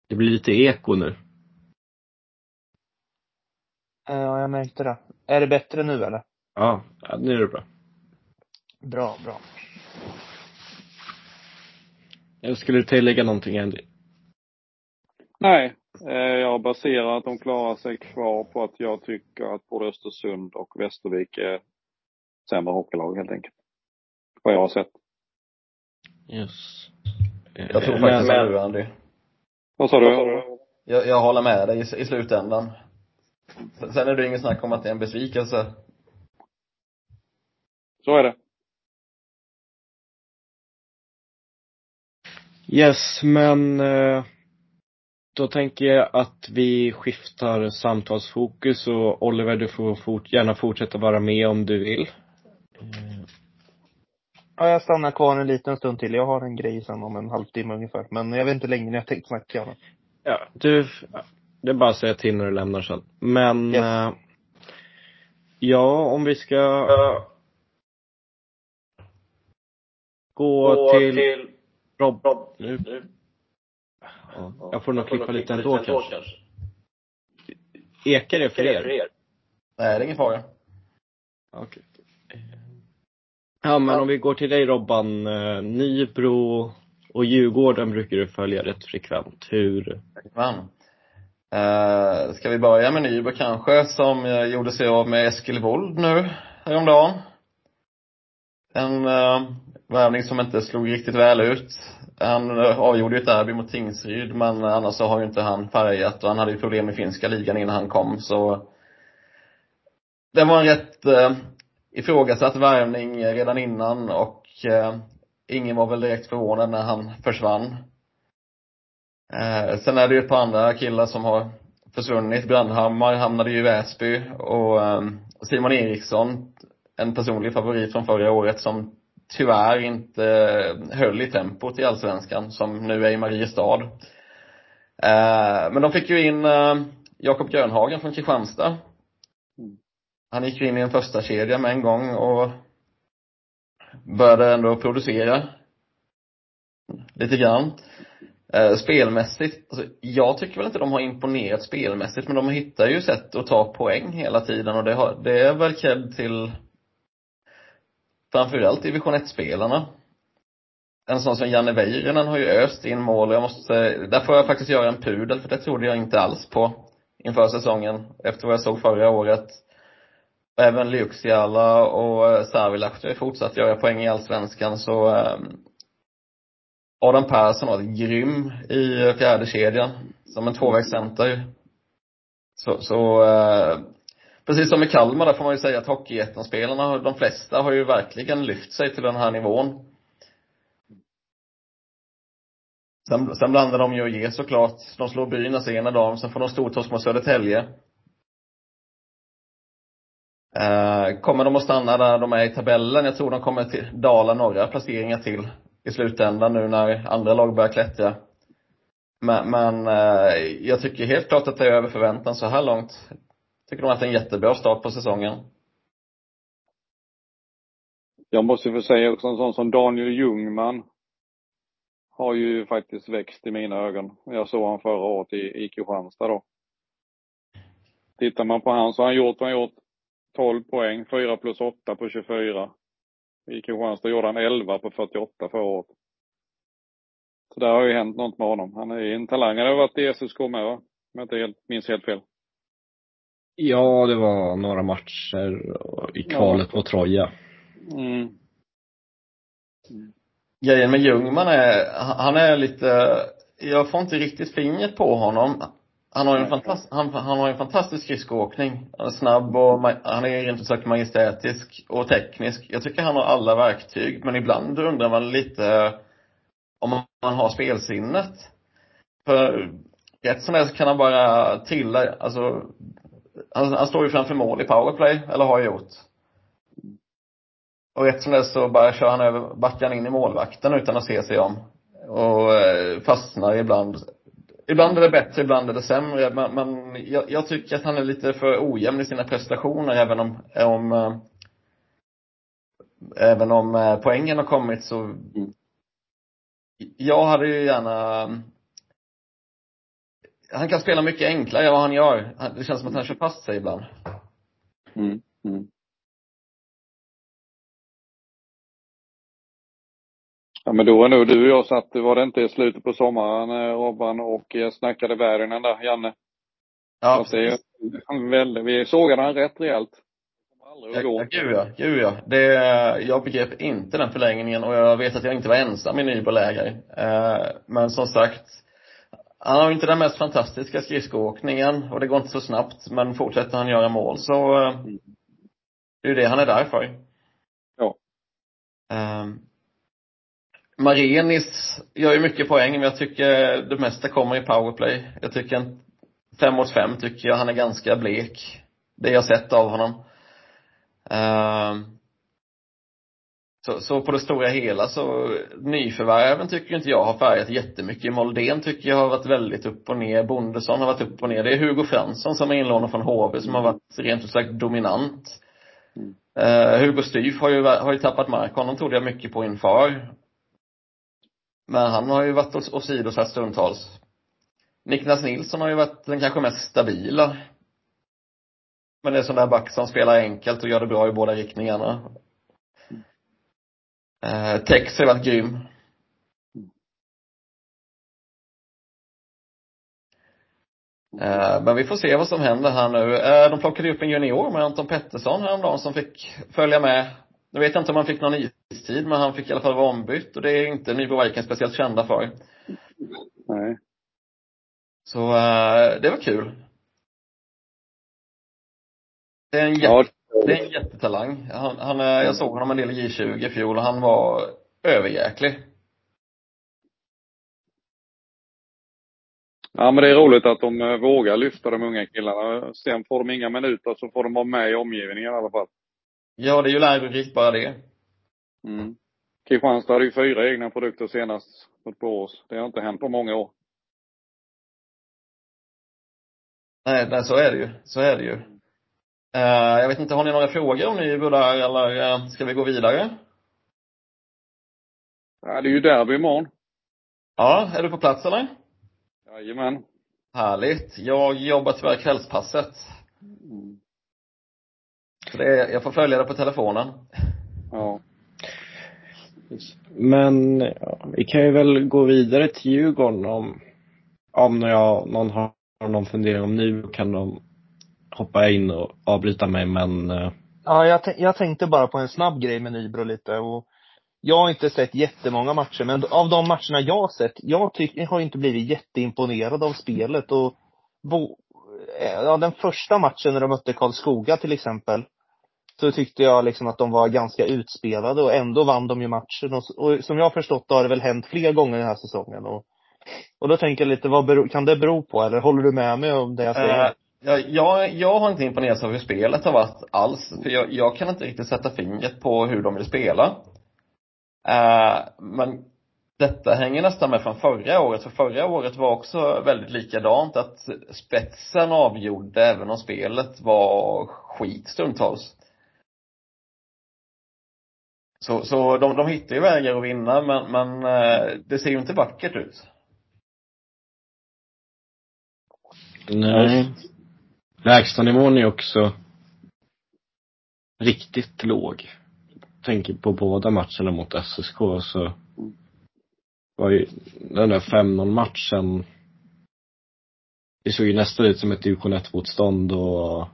[SPEAKER 1] det blir lite eko nu.
[SPEAKER 4] Ja, jag märkte det. Är det bättre nu eller?
[SPEAKER 1] Ja, nu är det bra.
[SPEAKER 4] Bra, bra.
[SPEAKER 1] Jag skulle tillägga någonting, Andy?
[SPEAKER 3] Nej, Eh, Jag baserar att de klarar sig kvar på att jag tycker att både Östersund och Västervik är sämre hockeylag helt enkelt. Vad jag har sett.
[SPEAKER 1] Yes.
[SPEAKER 2] Jag tror
[SPEAKER 1] Eh,
[SPEAKER 2] faktiskt
[SPEAKER 1] men-
[SPEAKER 2] som du Andy.
[SPEAKER 3] Vad sa du?
[SPEAKER 2] Jag, jag håller med dig i, i slutändan. Sen sen är det ingen snack om att det är en besvikelse.
[SPEAKER 3] Så är det.
[SPEAKER 1] Yes, men eh, då tänker jag att vi skiftar samtalsfokus och Oliver, du får fort, gärna fortsätta vara med om du vill. Eh,
[SPEAKER 4] Ja, jag stannar kvar en liten stund till. Jag har en grej sen om en halvtimme ungefär. Men jag vet inte längre när jag tänkt snacka gärna.
[SPEAKER 1] Ja, du, det är bara att säga till när du lämnar sen. Men,
[SPEAKER 4] Yes.
[SPEAKER 1] eh, ja, om vi ska gå, till, Rob, nu. Ja, jag får nog klippa lite ändå kanske. Ekar det för er?
[SPEAKER 2] Nej, det är ingen fara.
[SPEAKER 1] Okej. Ja, men om vi går till dig Robban. eh, Nybro och Djurgården brukar du följa rätt frekvent. Hur?
[SPEAKER 2] Men. Eh, ska vi börja med Nybro kanske, som eh, gjorde sig av med Eskil Wold nu häromdagen. En uh, värvning som inte slog riktigt väl ut. Han uh, avgjorde ju ett derby mot Tingsryd, men annars så har ju inte han färgat och han hade ju problem i finska ligan innan han kom, så det var en rätt uh, ifrågasatt värvning redan innan och eh ingen var väl direkt förvånad när han försvann. Eh, sen är det ju ett par andra killar som har försvunnit. Brandhammar hamnade ju i Väsby och eh, Simon Eriksson, en personlig favorit från förra året som tyvärr inte höll i tempot i Allsvenskan, som nu är i Mariestad. Eh, men de fick ju in eh, Jakob Grönhagen från Kristianstad. Han gick ju in i en första kedja med en gång och började ändå producera lite grann. Eh, spelmässigt, alltså, jag tycker väl inte de har imponerat spelmässigt, men de hittar ju sätt att ta poäng hela tiden och det, har, det är väl cred till framförallt division 1-spelarna. En sån som Janne Väyrynen har ju öst in mål och jag måste, där får jag faktiskt göra en pudel för det trodde jag inte alls på inför säsongen, efter vad jag såg förra året. Även Lyuksiala och eh, Savilahti har ju fortsatt göra poäng i Allsvenskan så ehm, Adam Persson var grym i fjärde kedjan som en tvåvägscenter. Så, så eh, precis som i Kalmar där får man ju säga att Hockeyettan-spelarna, de flesta har ju verkligen lyft sig till den här nivån. Sen, sen blandar de ju och ger såklart. De slår Brynäs ena dagen, sen får de stortorsk mot Södertälje. Eh, kommer de att stanna där de är i tabellen? Jag tror de kommer till dala några placeringar till i slutändan nu när andra lag börjar klättra. Men, men eh, jag tycker helt klart att det är över förväntan så här långt. Tycker de att det är en jättebra start på säsongen.
[SPEAKER 3] Jag måste få säga också en sån som Daniel Ljungman har ju faktiskt växt i mina ögon. Jag såg han förra året i, i Kristianstad då. Tittar man på han så har han gjort, han gjort 12 poäng, 4 plus 8 på 24. I Kristianstad gjorde han 11 på 48 förra året. Så där har ju hänt något med honom. Han är ju en talang. Han har varit i SSK med va? Om jag inte helt, minns helt fel.
[SPEAKER 1] Ja, det var några matcher i kvalet mot Troja.
[SPEAKER 3] Mm.
[SPEAKER 2] Grejen med Ljungman är, han är lite, jag får inte riktigt fingret på honom. Han har en, fantast, han, han har en fantastisk skridskoåkning. Han är snabb och han är rent ut sagt majestätisk och teknisk. Jag tycker han har alla verktyg, men ibland undrar man lite om man har spelsinnet. För rätt som så kan han bara trilla, alltså han, han står ju framför mål i powerplay, eller har gjort. Och rätt som det så bara kör han över, backar han in i målvakten utan att se sig om. Och eh, fastnar ibland. Ibland är det bättre, ibland är det sämre. Men, men jag, jag tycker att han är lite för ojämn i sina prestationer även om, om eh, även om eh, poängen har kommit så jag hade ju gärna han kan spela mycket enklare än vad han gör. Det känns som att han kör fast sig ibland.
[SPEAKER 3] Mm. Mm. Ja, men då var nog du och jag satt, var det inte i slutet på sommaren eh, Robban och jag snackade Väyrynen där, Janne?
[SPEAKER 2] Ja,
[SPEAKER 3] är han väldigt, vi sågade han rätt rejält.
[SPEAKER 2] Ja, gud ja, gud ja. Det, jag begrep inte den förlängningen och jag vet att jag inte var ensam i Nybroläger. Eh, men som sagt, han har inte den mest fantastiska skridskoåkningen och det går inte så snabbt, men fortsätter han göra mål så eh, det är ju det han är där för.
[SPEAKER 3] Ja.
[SPEAKER 2] Eh, Marenis gör ju mycket poäng, men jag tycker det mesta kommer i powerplay. Jag tycker en fem mot fem tycker jag han är ganska blek. Det jag sett av honom. Uh, så, så på det stora hela så, nyförvärven tycker inte jag har färgat jättemycket. Moldén tycker jag har varit väldigt upp och ner. Bondesson har varit upp och ner. Det är Hugo Fransson som är inlånad från HV som har varit rent ut sagt dominant. Uh, Hugo Styf har ju, har ju tappat mark. Honom trodde jag mycket på inför. Men han har ju varit åsidosatt stundtals. Niklas Nilsson har ju varit den kanske mest stabila. Men det är sån där back som spelar enkelt och gör det bra i båda riktningarna. Eh, Tex har varit grym. Eh, men vi får se vad som händer här nu. Eh, de plockade upp en junior med Anton Pettersson häromdagen som fick följa med. Nu vet jag inte om han fick någon istid, men han fick i alla fall vara ombytt och det är inte Nybro Vikings speciellt kända för.
[SPEAKER 3] Nej.
[SPEAKER 2] Så uh, det var kul. Det är en, jätte, ja. det är en jättetalang. Han, han, jag såg honom en del i J20 i fjol och han var överjäklig.
[SPEAKER 3] Ja men det är roligt att de eh, vågar lyfta de unga killarna. Sen får de inga minuter så får de vara med i omgivningen i alla fall.
[SPEAKER 2] Ja, det är ju lärorikt bara det.
[SPEAKER 3] Mm. Kristianstad hade ju fyra egna produkter senast mot Borås. Det har inte hänt på många år.
[SPEAKER 2] Nej, nej, så är det ju. Så är det ju. Uh, jag vet inte, har ni några frågor om Nybro där eller uh, ska vi gå vidare?
[SPEAKER 3] Ja, det är ju derby imorgon.
[SPEAKER 2] Ja, är du på plats eller?
[SPEAKER 3] Jajamän.
[SPEAKER 2] Härligt. Jag jobbar tyvärr kvällspasset. Så det är, jag får följa det på telefonen.
[SPEAKER 3] Ja.
[SPEAKER 1] Men ja, vi kan ju väl gå vidare till Djurgården om, om jag, någon har någon fundering om nu kan de hoppa in och avbryta mig men eh,
[SPEAKER 4] Ja, jag, jag tänkte bara på en snabb grej med Nybro lite och jag har inte sett jättemånga matcher, men av de matcherna jag har sett, jag tycker, jag har inte blivit jätteimponerad av spelet och bo, ja, den första matchen när de mötte Karlskoga till exempel, så tyckte jag liksom att de var ganska utspelade och ändå vann de ju matchen. Och, och som jag har förstått har det väl hänt fler gånger den här säsongen. Och, och då tänker jag lite, vad beror, kan det bero på? Eller håller du med mig om det jag säger? Eh, äh,
[SPEAKER 2] ja, jag, jag har inte imponerats av hur spelet har varit alls. För jag, jag kan inte riktigt sätta fingret på hur de vill spela. Äh, men detta hänger nästan med från förra året, för förra året var också väldigt likadant, att spetsen avgjorde även om spelet var skit stundtals. Så, så de, de hittar ju vägar att vinna, men, men eh, det ser ju inte vackert ut.
[SPEAKER 1] Nej. Lägstanivån är också riktigt låg. Tänker på båda matcherna mot SSK så var ju den där 5-0 matchen det såg ju nästan ut som ett division 1 motstånd och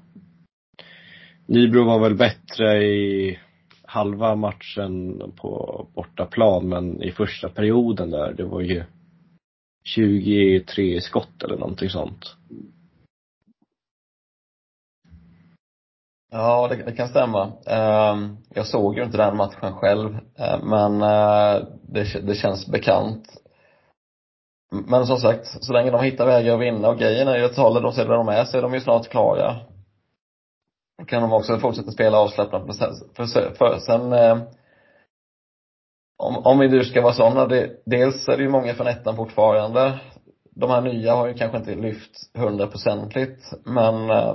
[SPEAKER 1] Nybro var väl bättre i halva matchen på bortaplan, men i första perioden där, det var ju 23 skott eller någonting sånt.
[SPEAKER 2] Ja, det, det kan stämma. Ehm, jag såg ju inte den matchen själv, eh, men eh, det, det känns bekant. Men som sagt, så länge de hittar vägar att vinna och grejen är ju att talar de sig där de är så är de ju snart klara kan de också fortsätta spela avslappnat. För, för, för sen eh, om, om vi nu ska vara sådana, det, dels är det ju många från ettan fortfarande. De här nya har ju kanske inte lyft hundraprocentigt, men eh,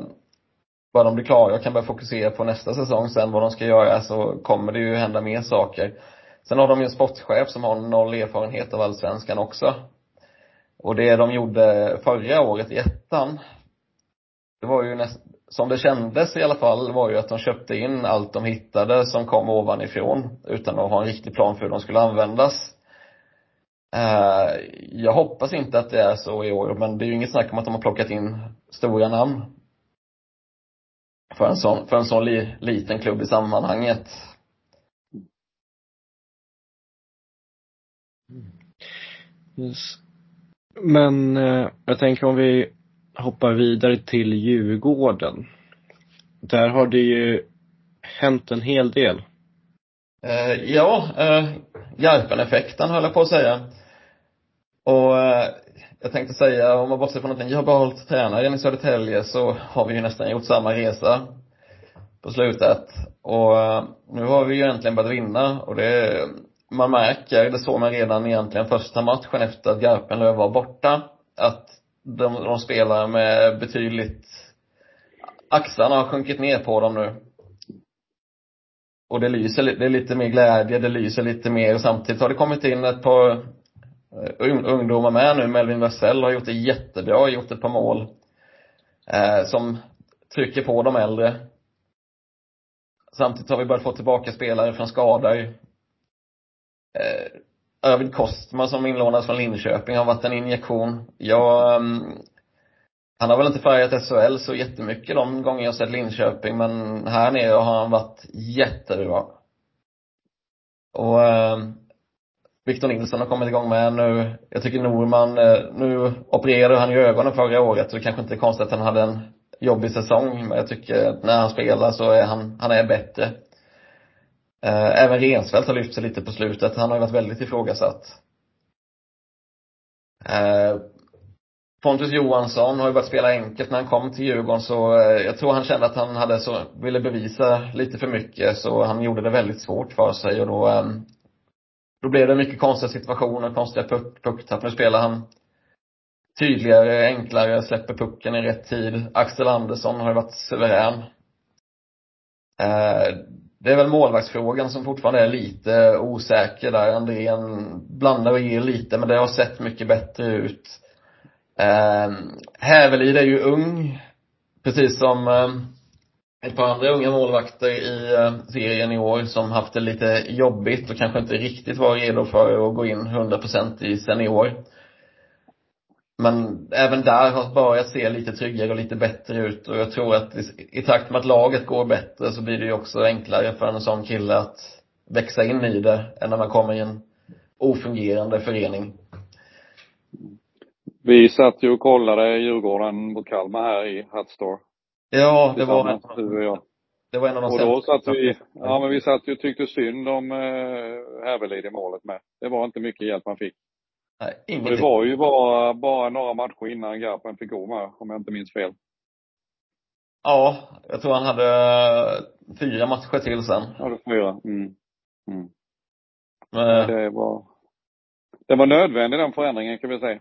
[SPEAKER 2] bara de blir klara och kan börja fokusera på nästa säsong sen, vad de ska göra, så kommer det ju hända mer saker. Sen har de ju en sportchef som har noll erfarenhet av allsvenskan också. Och det de gjorde förra året i ettan, det var ju näst, som det kändes i alla fall var ju att de köpte in allt de hittade som kom ovanifrån utan att ha en riktig plan för hur de skulle användas. Eh, jag hoppas inte att det är så i år, men det är ju inget snack om att de har plockat in stora namn. För en sån, för en sån li, liten klubb i sammanhanget.
[SPEAKER 1] Yes. Men eh, jag tänker om vi hoppar vidare till Djurgården. Där har det ju hänt en hel del.
[SPEAKER 2] Eh, ja, eh, Garpen-effekten höll jag på att säga. Och eh, jag tänkte säga, om man bortser från att ni har behållit tränaren i Södertälje så har vi ju nästan gjort samma resa på slutet. Och eh, nu har vi ju äntligen börjat vinna och det, man märker, det såg man redan egentligen första matchen efter att Garpenlöv var borta, att de, de spelar med betydligt, axlarna har sjunkit ner på dem nu. Och det lyser, det är lite mer glädje, det lyser lite mer och samtidigt har det kommit in ett par eh, ungdomar med nu. Melvin Wessel har gjort det jättebra, gjort ett par mål. Eh, som trycker på de äldre. Samtidigt har vi börjat få tillbaka spelare från skador. Eh, Arvid Kostma som inlånades från Linköping har varit en injektion. Jag, um, han har väl inte färgat SHL så jättemycket de gånger jag sett Linköping, men här nere har han varit jättebra. Och ehm, Victor Nilsson har kommit igång med nu. Jag tycker Norman, eh, nu opererade han ju ögonen förra året så det kanske inte är konstigt att han hade en jobbig säsong, men jag tycker att när han spelar så är han, han är bättre. Eh, även Rensfeldt har lyft sig lite på slutet. Han har ju varit väldigt ifrågasatt. Eh, Pontus Johansson har ju börjat spela enkelt när han kom till Djurgården så eh, jag tror han kände att han hade så, ville bevisa lite för mycket så han gjorde det väldigt svårt för sig och då ehm, då blev det mycket konstiga situationer, konstiga puck, pucktapp. Nu spelar han tydligare, enklare, släpper pucken i rätt tid. Axel Andersson har ju varit suverän. Det är väl målvaktsfrågan som fortfarande är lite osäker där. Andrén blandar och ger lite, men det har sett mycket bättre ut. Eh, Hävelid är ju ung, precis som eh, ett par andra unga målvakter i eh, serien i år som haft det lite jobbigt och kanske inte riktigt var redo för att gå in 100% i senior. Men även där har börjat se lite tryggare och lite bättre ut och jag tror att i, i takt med att laget går bättre så blir det ju också enklare för en sån kille att växa in i det än när man kommer i en ofungerande förening.
[SPEAKER 3] Vi satt ju och kollade Djurgården mot Kalmar här i Hatstore.
[SPEAKER 2] Ja, det var en,
[SPEAKER 3] du och jag.
[SPEAKER 2] det var en av de
[SPEAKER 3] Och då satt vi, ja men vi satt ju och tyckte synd om eh, Hävelid i målet med. Det var inte mycket hjälp han fick.
[SPEAKER 2] Nej,
[SPEAKER 3] det var ju bara, bara några matcher innan Garpen fick gå med, om jag inte minns fel.
[SPEAKER 2] Ja, jag tror han hade eh, fyra matcher till sen.
[SPEAKER 3] Ja, det fyra. Mm. Mm.
[SPEAKER 2] Men,
[SPEAKER 3] Det var, det var nödvändig den förändringen kan vi säga.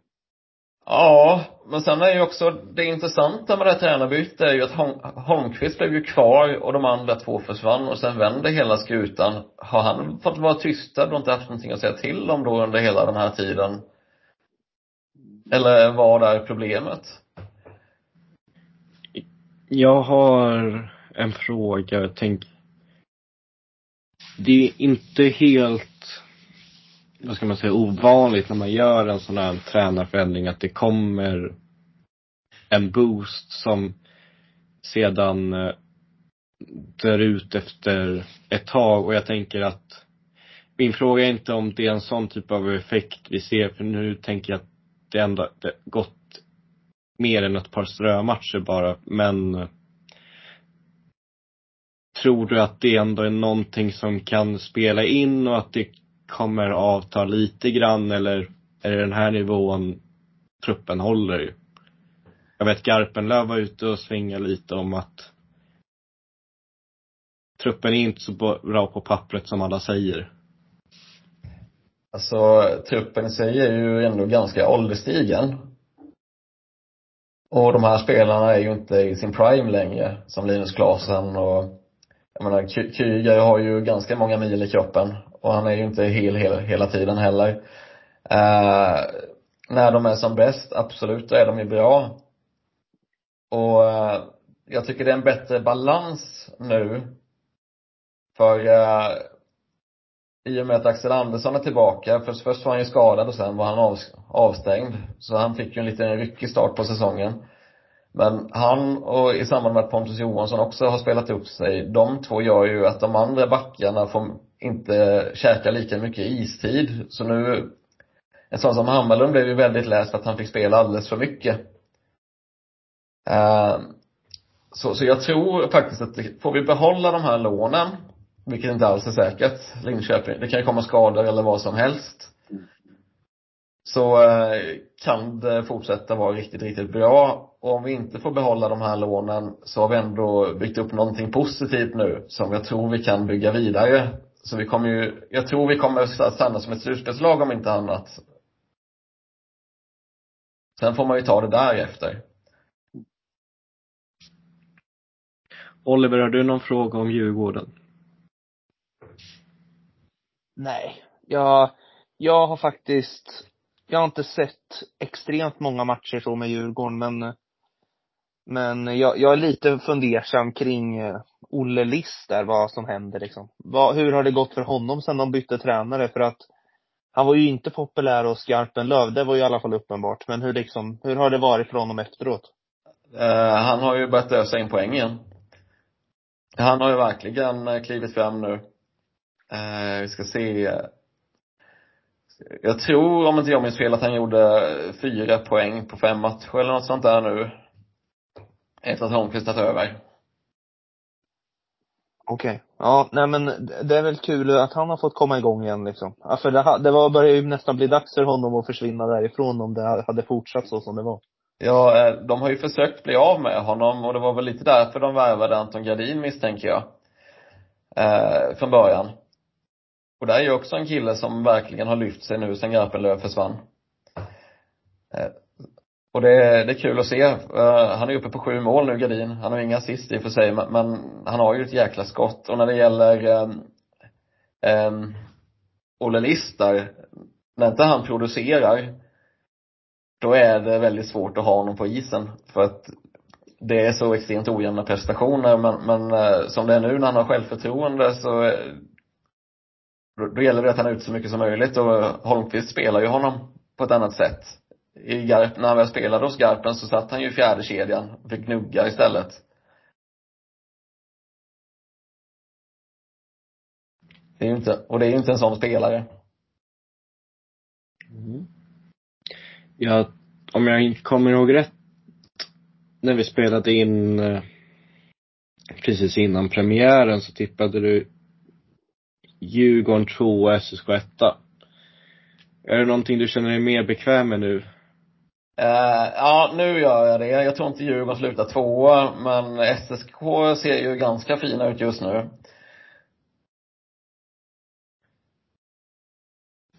[SPEAKER 2] Ja, men sen är ju också det intressanta med det här tränarbytet är ju att Holm, Holmqvist blev ju kvar och de andra två försvann och sen vände hela skutan. Har han fått vara tystad och inte haft någonting att säga till om då under hela den här tiden? Eller vad är problemet?
[SPEAKER 1] Jag har en fråga. Jag det är inte helt, vad ska man säga, ovanligt när man gör en sån här tränarförändring att det kommer en boost som sedan eh, dör ut efter ett tag. Och jag tänker att min fråga är inte om det är en sån typ av effekt vi ser för nu tänker jag att det ändå det gått mer än ett par strömatcher bara men eh, Tror du att det ändå är någonting som kan spela in och att det kommer avta lite grann eller är det den här nivån truppen håller? Jag vet Garpenlöv var ute och svingade lite om att truppen är inte så bra på pappret som alla säger.
[SPEAKER 2] Alltså, truppen i sig är ju ändå ganska ålderstigen. Och de här spelarna är ju inte i sin prime längre, som Linus Klasen och jag menar, Ky- har ju ganska många mil i kroppen och han är ju inte hel hela, hela tiden heller. Eh, när de är som bäst, absolut, då är de ju bra. Och eh, jag tycker det är en bättre balans nu. För eh, i och med att Axel Andersson är tillbaka, först, först var han ju skadad och sen var han av, avstängd. Så han fick ju en liten ryckig start på säsongen. Men han och i samband med att Pontus Johansson också har spelat upp sig, de två gör ju att de andra backarna får inte käka lika mycket istid. Så nu, en sån som Hammarlund blev ju väldigt läst för att han fick spela alldeles för mycket. Uh, så, så jag tror faktiskt att får vi behålla de här lånen, vilket inte alls är säkert, Linköping, det kan ju komma skador eller vad som helst. Så eh, kan det fortsätta vara riktigt, riktigt bra. Och om vi inte får behålla de här lånen så har vi ändå byggt upp någonting positivt nu som jag tror vi kan bygga vidare. Så vi kommer ju, jag tror vi kommer stanna som ett slutspelslag om inte annat. Sen får man ju ta det därefter.
[SPEAKER 1] Oliver, har du någon fråga om Djurgården?
[SPEAKER 4] Nej. Jag, jag har faktiskt, jag har inte sett extremt många matcher så med Djurgården men men jag, jag är lite fundersam kring eh, Olle Liss där, vad som händer liksom. Vad, hur har det gått för honom sen de bytte tränare? För att han var ju inte populär hos Garpenlöv, det var ju i alla fall uppenbart. Men hur liksom, hur har det varit för honom efteråt?
[SPEAKER 2] Uh, han har ju börjat ösa in poäng igen. Han har ju verkligen eh, klivit fram nu. Uh, vi ska se. Jag tror, om inte jag minns fel, att han gjorde fyra poäng på fem matcher eller något sånt där nu. Efter att Holmqvist tagit över.
[SPEAKER 4] Okej. Okay. Ja, nej men det är väl kul att han har fått komma igång igen liksom. Ja, för det, det var, började ju nästan bli dags för honom att försvinna därifrån om det hade fortsatt så som det var.
[SPEAKER 2] Ja, eh, de har ju försökt bli av med honom och det var väl lite därför de värvade Anton Gardin misstänker jag. Eh, från början. Och det är ju också en kille som verkligen har lyft sig nu sen Garpenlöv försvann. Eh, och det, är, det är kul att se. Uh, han är uppe på sju mål nu, Gardin. Han har inga assist i och för sig, men, men, han har ju ett jäkla skott. Och när det gäller um, um, Olle Listar, när inte han producerar, då är det väldigt svårt att ha honom på isen. För att det är så extremt ojämna prestationer, men, men uh, som det är nu när han har självförtroende så uh, då, då gäller det att han är ute så mycket som möjligt och Holmqvist spelar ju honom på ett annat sätt i Garp, när han väl spelade hos Garpen så satt han ju i fjärde kedjan och fick gnugga istället. Det är ju inte, och det är ju inte en sån spelare.
[SPEAKER 1] Mm. Ja, om jag kommer ihåg rätt, när vi spelade in eh, precis innan premiären så tippade du Djurgården 2 och SSK 1. Är det någonting du känner dig mer bekväm med nu?
[SPEAKER 2] Uh, ja, nu gör jag det. Jag tror inte Djurgården slutar tvåa, men SSK ser ju ganska fina ut just nu.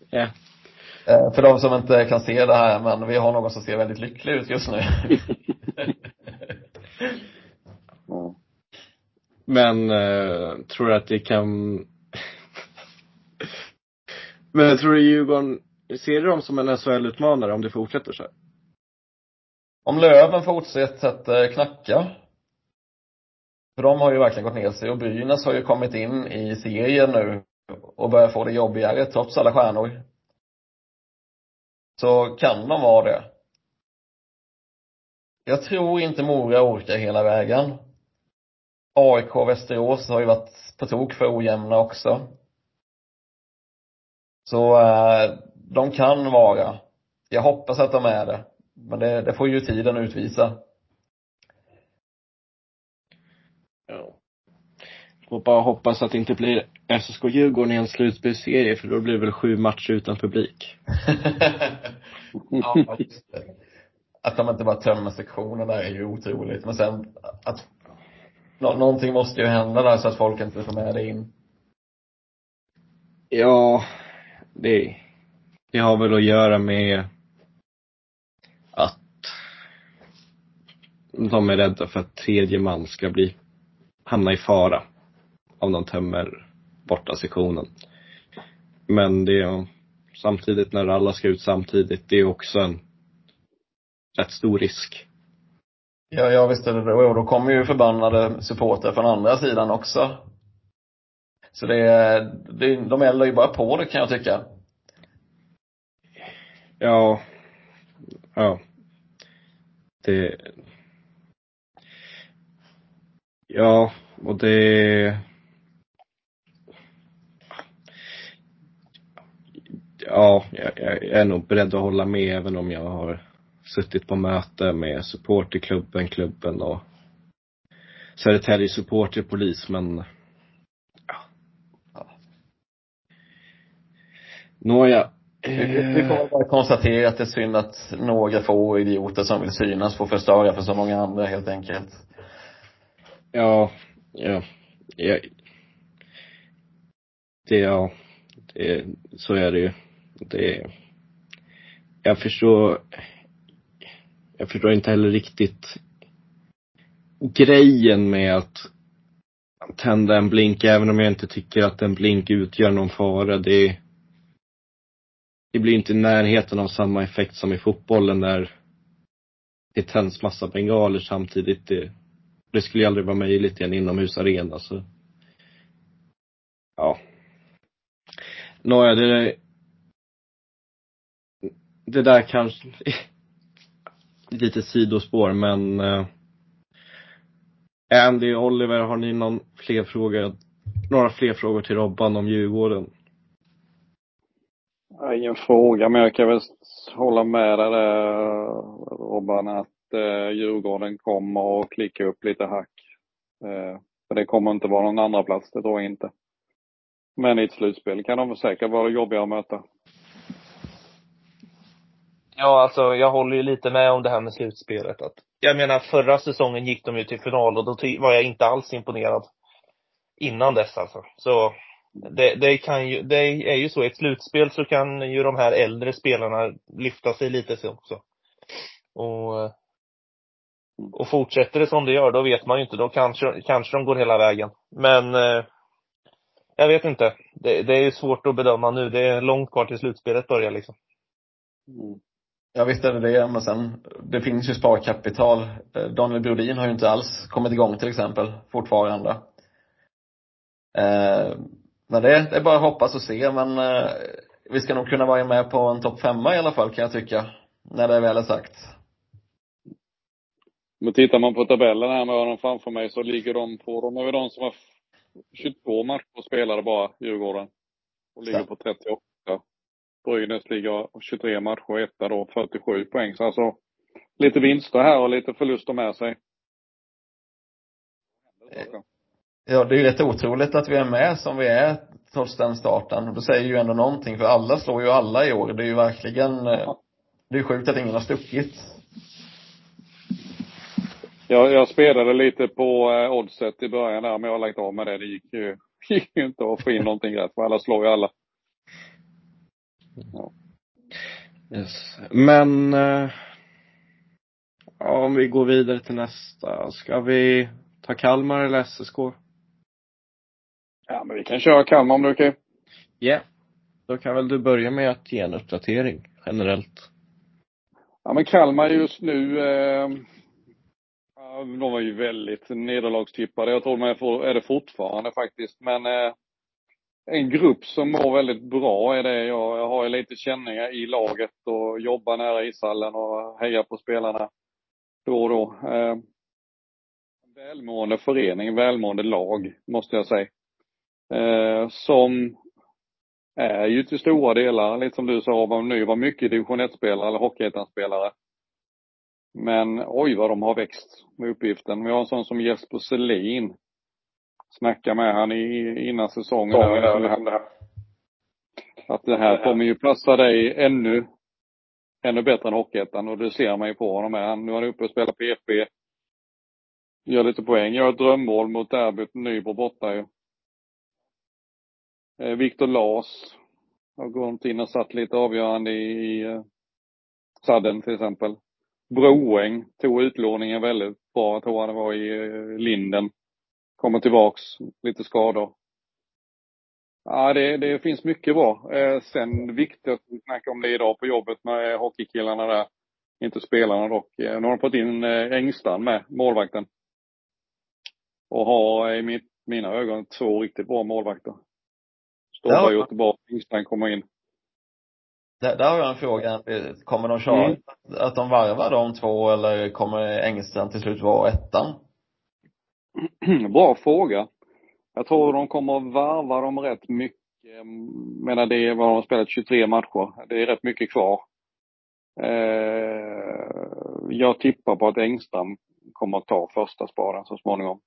[SPEAKER 1] Ja. Yeah.
[SPEAKER 2] Uh, för de som inte kan se det här, men vi har någon som ser väldigt lycklig ut just nu.
[SPEAKER 1] men, uh, tror du att det kan Men tror du Djurgården, ser du dem som en SHL-utmanare om det fortsätter så här?
[SPEAKER 2] Om Löven fortsätter eh, knacka. För de har ju verkligen gått ner sig och Brynäs har ju kommit in i serien nu och börjar få det jobbigare trots alla stjärnor. Så kan de vara det. Jag tror inte Mora orkar hela vägen. AIK och Västerås har ju varit på tok för ojämna också. Så eh, de kan vara. Jag hoppas att de är det. Men det, det får ju tiden utvisa.
[SPEAKER 1] Ja. Får bara hoppas att det inte blir SSK-Djurgården i en slutspelsserie för då blir det väl sju matcher utan publik.
[SPEAKER 2] ja, just det. Att de inte bara tömmer sektionen där är ju otroligt. Men sen att nå någonting måste ju hända där så att folk inte får med det in.
[SPEAKER 1] Ja, det, det har väl att göra med att de är rädda för att tredje man ska bli, hamna i fara om de tömmer borta sektionen. Men det är samtidigt när alla ska ut samtidigt, det är också en rätt stor risk.
[SPEAKER 2] Ja, ja visst är det det. Och då kommer ju förbannade supportrar från andra sidan också. Så det, det, de eldar ju bara på det kan jag tycka.
[SPEAKER 1] Ja. Ja. Det. Ja, och det. Ja, jag, jag är nog beredd att hålla med även om jag har suttit på möte med supporterklubben, klubben och Södertälje supporterpolis men ja. ja. Nåja.
[SPEAKER 2] Vi får bara konstatera att det är synd att några få idioter som vill synas får förstöra för så många andra helt enkelt.
[SPEAKER 1] Ja, ja, ja. Det, ja, det, så är det ju. Det, jag förstår, jag förstår inte heller riktigt grejen med att tända en blink, även om jag inte tycker att en blink utgör någon fara. Det, det blir inte i närheten av samma effekt som i fotbollen där det tänds massa bengaler samtidigt. Det, det skulle ju aldrig vara möjligt i en inomhusarena så. Ja. Nåja, det där, det där kanske, lite sidospår men eh, Andy och Oliver, har ni någon fler fråga, några fler frågor till Robban om Djurgården?
[SPEAKER 3] Ingen fråga, men jag kan väl hålla med dig där Robban att eh, Djurgården kommer att klicka upp lite hack. Eh, för det kommer inte vara någon andra plats det tror jag inte. Men i ett slutspel kan de säkert vara jobbiga att möta.
[SPEAKER 4] Ja, alltså jag håller ju lite med om det här med slutspelet. Att, jag menar förra säsongen gick de ju till final och då var jag inte alls imponerad innan dess alltså. Så det, det kan ju, det är ju så, i ett slutspel så kan ju de här äldre spelarna lyfta sig lite så också. Och, eh, och fortsätter det som det gör, då vet man ju inte, då kanske, kanske de går hela vägen. Men eh, jag vet inte. Det, det är svårt att bedöma nu. Det är långt kvar till slutspelet börjar liksom.
[SPEAKER 2] Mm. Ja visst är det det, men sen, det finns ju sparkapital. Eh, Daniel Brodin har ju inte alls kommit igång till exempel, fortfarande. Eh, men det, det är bara att hoppas och se, men eh, vi ska nog kunna vara med på en topp femma i alla fall kan jag tycka, när det väl är sagt.
[SPEAKER 3] Men tittar man på tabellen här med dem framför mig så ligger de på, de är väl de som har 22 matcher spelade bara, Djurgården. Och ligger på 38. Brynäs ligger 23 matcher och etta då, 47 poäng. Så alltså lite vinster här och lite förluster med sig.
[SPEAKER 2] Ja, det är ju rätt otroligt att vi är med som vi är trots den starten. Det säger ju ändå någonting, för alla slår ju alla i år. Det är ju verkligen, eh, det är sjukt att ingen har stuckit.
[SPEAKER 3] Jag, jag spelade lite på eh, oddset i början där, men jag har lagt av med det. Det gick ju, gick ju inte att få in någonting rätt, för alla slår ju alla.
[SPEAKER 1] Ja. Yes. Men eh, om vi går vidare till nästa. Ska vi ta Kalmar eller SSK?
[SPEAKER 3] Ja, men vi kan köra Kalmar om det är okej.
[SPEAKER 1] Ja. Yeah. Då kan väl du börja med att ge en uppdatering generellt.
[SPEAKER 3] Ja, men Kalmar just nu, eh, de var ju väldigt nederlagstippade. Jag tror de är det fortfarande faktiskt. Men eh, en grupp som mår väldigt bra är det. Jag, jag har lite känningar i laget och jobbar nära ishallen och hejar på spelarna då och då. Eh, välmående förening, välmående lag, måste jag säga. Eh, som är ju till stora delar, lite som du sa, var ny, var mycket division 1-spelare eller hockeyettan-spelare. Men oj vad de har växt med uppgiften. Vi har en sån som Jesper Selin snacka med han i, innan säsongen. Där, här. Att det här kommer ju passa dig ännu, ännu bättre än Hockeyettan och det ser man ju på honom. Han, nu är han uppe och spelar PP. Gör lite poäng, gör ett drömmål mot derbyt, Nybro borta ju. Eh, Viktor Lars har gått in och satt lite avgörande i, i eh, sadden till exempel. Broäng tog utlåningen väldigt bra. Jag tror han var i eh, Linden kommer tillbaks, lite skador. Ja, det, det finns mycket bra. Eh, sen viktigt att vi snackar om det idag på jobbet med hockeykillarna där. Inte spelarna dock. Eh, nu har de fått in Engstrand med, målvakten. Och har i mitt, mina ögon två riktigt bra målvakter. Stålberg
[SPEAKER 2] Ja.
[SPEAKER 3] Göteborg, Engstrand kommer in.
[SPEAKER 2] Där, där har jag en fråga. Kommer de köra
[SPEAKER 3] Mm.
[SPEAKER 2] att, de varvar de två eller kommer Engstrand till slut vara ettan?
[SPEAKER 3] Bra fråga. Jag tror de kommer att varva dem rätt mycket. Jag menar det är vad de har spelat 23 matcher. Det är rätt mycket kvar. Eh, jag tippar på att Engström kommer att ta första spaden så småningom.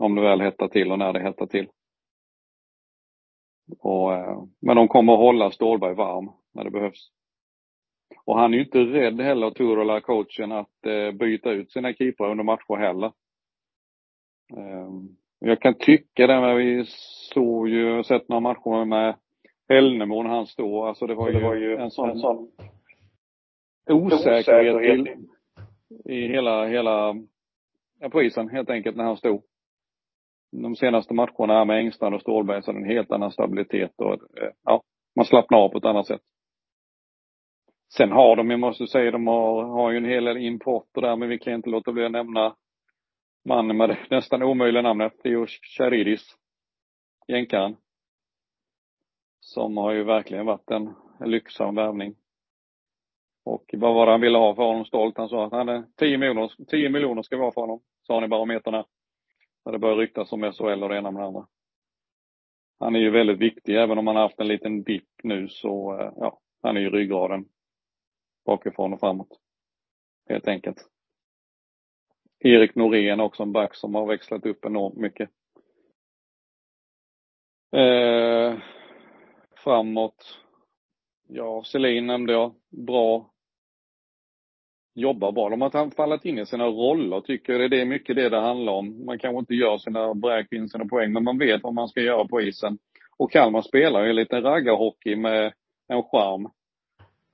[SPEAKER 3] Om det väl hettar till och när det hettar till. Och, eh, men de kommer att hålla Stålberg varm när det behövs. Och han är ju inte rädd heller, Turola, coachen, att eh, byta ut sina keeprar under matcher heller. Eh, jag kan tycka det, men vi såg ju, sett några matcher med Hällnemo när han stod. Alltså det var ju,
[SPEAKER 5] Det var ju
[SPEAKER 3] en sån,
[SPEAKER 5] en sån
[SPEAKER 3] osäkerhet,
[SPEAKER 5] osäkerhet.
[SPEAKER 3] i, i hela, hela, ja, på isen helt enkelt när han stod. De senaste matcherna här med Engstrand och Stålberg så är det en helt annan stabilitet och eh, ja, man slappnar av på ett annat sätt. Sen har de, jag måste säga, de har, har ju en hel del import och där, men vi kan inte låta bli att nämna mannen med det nästan omöjliga namnet, Theo Charidis. Jänkaren. Som har ju verkligen varit en, en lyxsam värvning. Och vad var det han ville ha för honom stolt? Han sa att han hade 10 miljoner, 10 miljoner ska vi ha för honom, sa han i barometerna. När det började ryktas om SHL och det ena med det andra. Han är ju väldigt viktig, även om han har haft en liten dipp nu så, eh, ja, han är ju ryggraden. Bakifrån och framåt. Helt enkelt. Erik Norén också en back som har växlat upp enormt mycket. Eh, framåt. Ja, Selin nämnde jag. Bra. Jobbar bra. De har fallit in i sina roller tycker jag. Det är mycket det det handlar om. Man kanske inte gör sina bräk in sina poäng, men man vet vad man ska göra på isen. Och Kalmar spelar ju lite raggarhockey med en charm.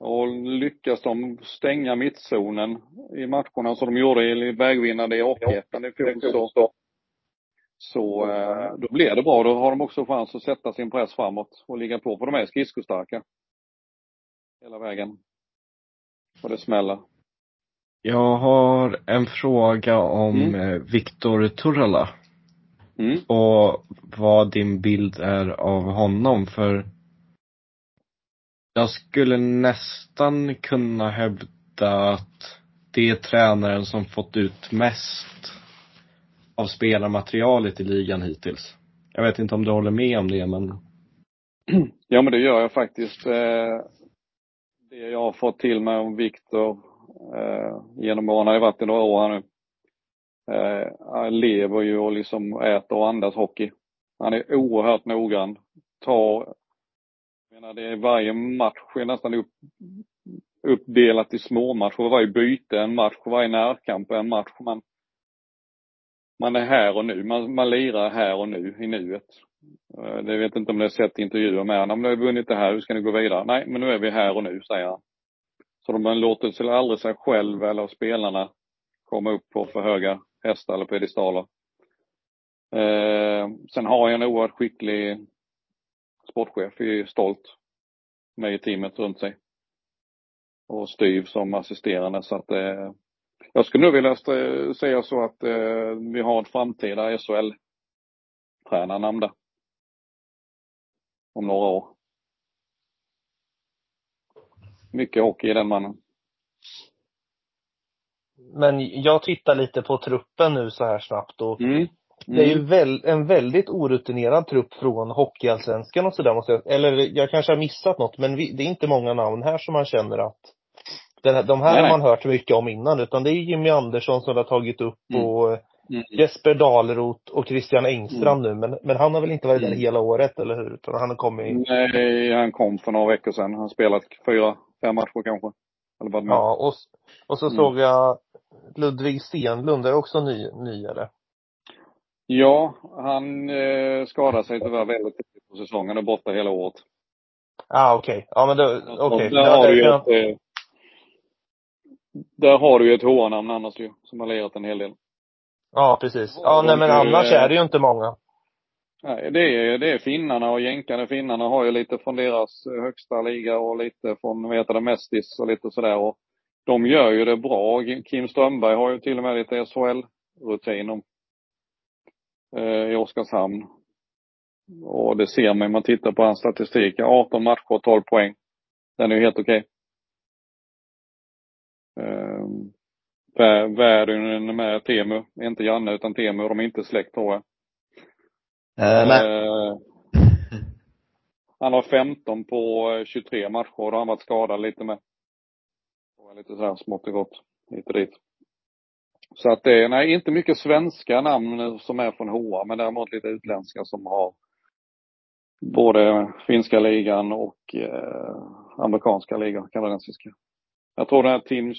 [SPEAKER 3] Och lyckas de stänga mittzonen i matcherna som de gjorde i vägvinnande i Hockeyettan i fjol så, så eh, då blir det bra. Då har de också chans att sätta sin press framåt och ligga på. För de är skridskostarka. Hela vägen. Och det smäller.
[SPEAKER 1] Jag har en fråga om
[SPEAKER 3] Mm.
[SPEAKER 1] mm. Viktor Turala
[SPEAKER 3] Mm.
[SPEAKER 1] och vad din bild är av honom för jag skulle nästan kunna hävda att det är tränaren som fått ut mest av spelarmaterialet i ligan hittills. Jag vet inte om du håller med om det men
[SPEAKER 3] Ja men det gör jag faktiskt. Eh, det jag har fått till mig om Viktor eh, genom åren, har ju varit i några år här nu. Eh, han lever ju och liksom äter och andas hockey. Han är oerhört noggrann. Tar, menar det är varje match är nästan upp, uppdelat i små matcher. Varje byte en match, varje närkamp är en match. Man, man är här och nu. Man, man lirar här och nu, i nuet. Eh, det vet inte om ni har sett intervjuer med honom. Nu har vi vunnit det här, hur ska ni gå vidare? Nej, men nu är vi här och nu, säger han. Så de låter sig aldrig sig själv eller spelarna komma upp på för höga hästar eller pedestaler. Eh, sen har jag en oerhört skicklig sportchef i Stolt med teamet runt sig. Och Styv som assisterande så att eh, jag skulle nog vilja säga så att eh, vi har ett framtida SHL-tränarnamn där. Om några år. Mycket hockey i den mannen.
[SPEAKER 4] Men jag tittar lite på truppen nu så här snabbt och
[SPEAKER 3] Mm.
[SPEAKER 4] Det är ju väl, en väldigt orutinerad trupp från Hockeyallsvenskan och sådär måste jag Eller jag kanske har missat något men vi, det är inte många namn här som man känner att den här, de här
[SPEAKER 3] Nej,
[SPEAKER 4] har
[SPEAKER 3] nej.
[SPEAKER 4] man hört mycket om innan utan det är Jimmy Andersson som har tagit upp
[SPEAKER 3] Mm.
[SPEAKER 4] och
[SPEAKER 3] Mm.
[SPEAKER 4] Jesper Dahlroth och Christian Engstrand nu men, men han har väl inte varit där
[SPEAKER 3] Mm.
[SPEAKER 4] hela året eller hur? Utan han har kommit
[SPEAKER 3] Nej, han kom för några veckor sedan. Han har spelat fyra, fem matcher kanske. Eller vad det.
[SPEAKER 4] Ja, och, och så
[SPEAKER 3] Mm.
[SPEAKER 4] såg jag Ludvig Stenlund, är också ny, ny eller?
[SPEAKER 3] Ja, han eh, skadade sig tyvärr väldigt tidigt på säsongen och borta hela året.
[SPEAKER 4] Ah, okej. Ja, men då, okej.
[SPEAKER 3] Och Där,
[SPEAKER 4] Ja,
[SPEAKER 3] har du ju ett, eh, där har du ju ett HR-namn annars ju, som har lirat en hel del.
[SPEAKER 4] Ja, precis. Ja,
[SPEAKER 3] Och
[SPEAKER 4] nej men annars
[SPEAKER 3] eh,
[SPEAKER 4] är det ju inte många.
[SPEAKER 3] Nej, det är, det är finnarna och jänkarna. Finnarna har ju lite från deras eh, högsta liga och lite från, vad heter det, Mestis och lite sådär. Och de gör ju det bra. Kim Strömberg har ju till och med lite SHL-rutin eh, i Oskarshamn. Och det ser man om man tittar på hans statistik. 18 matcher, 12 poäng. Den är ju helt okej. Um, Värdyn med Temu. Inte Janne utan Temu. De är inte släkt tror jag.
[SPEAKER 2] Eh, nej.
[SPEAKER 3] Eh, han har 15 på 23 matcher och då har han varit skadad lite med. Och lite sådär smått och gott. Hit och dit. Så att det är, nej, inte mycket svenska namn som är från HA, men däremot lite utländska som har både finska ligan och eh, amerikanska ligan, kanadensiska. Jag tror den här Tim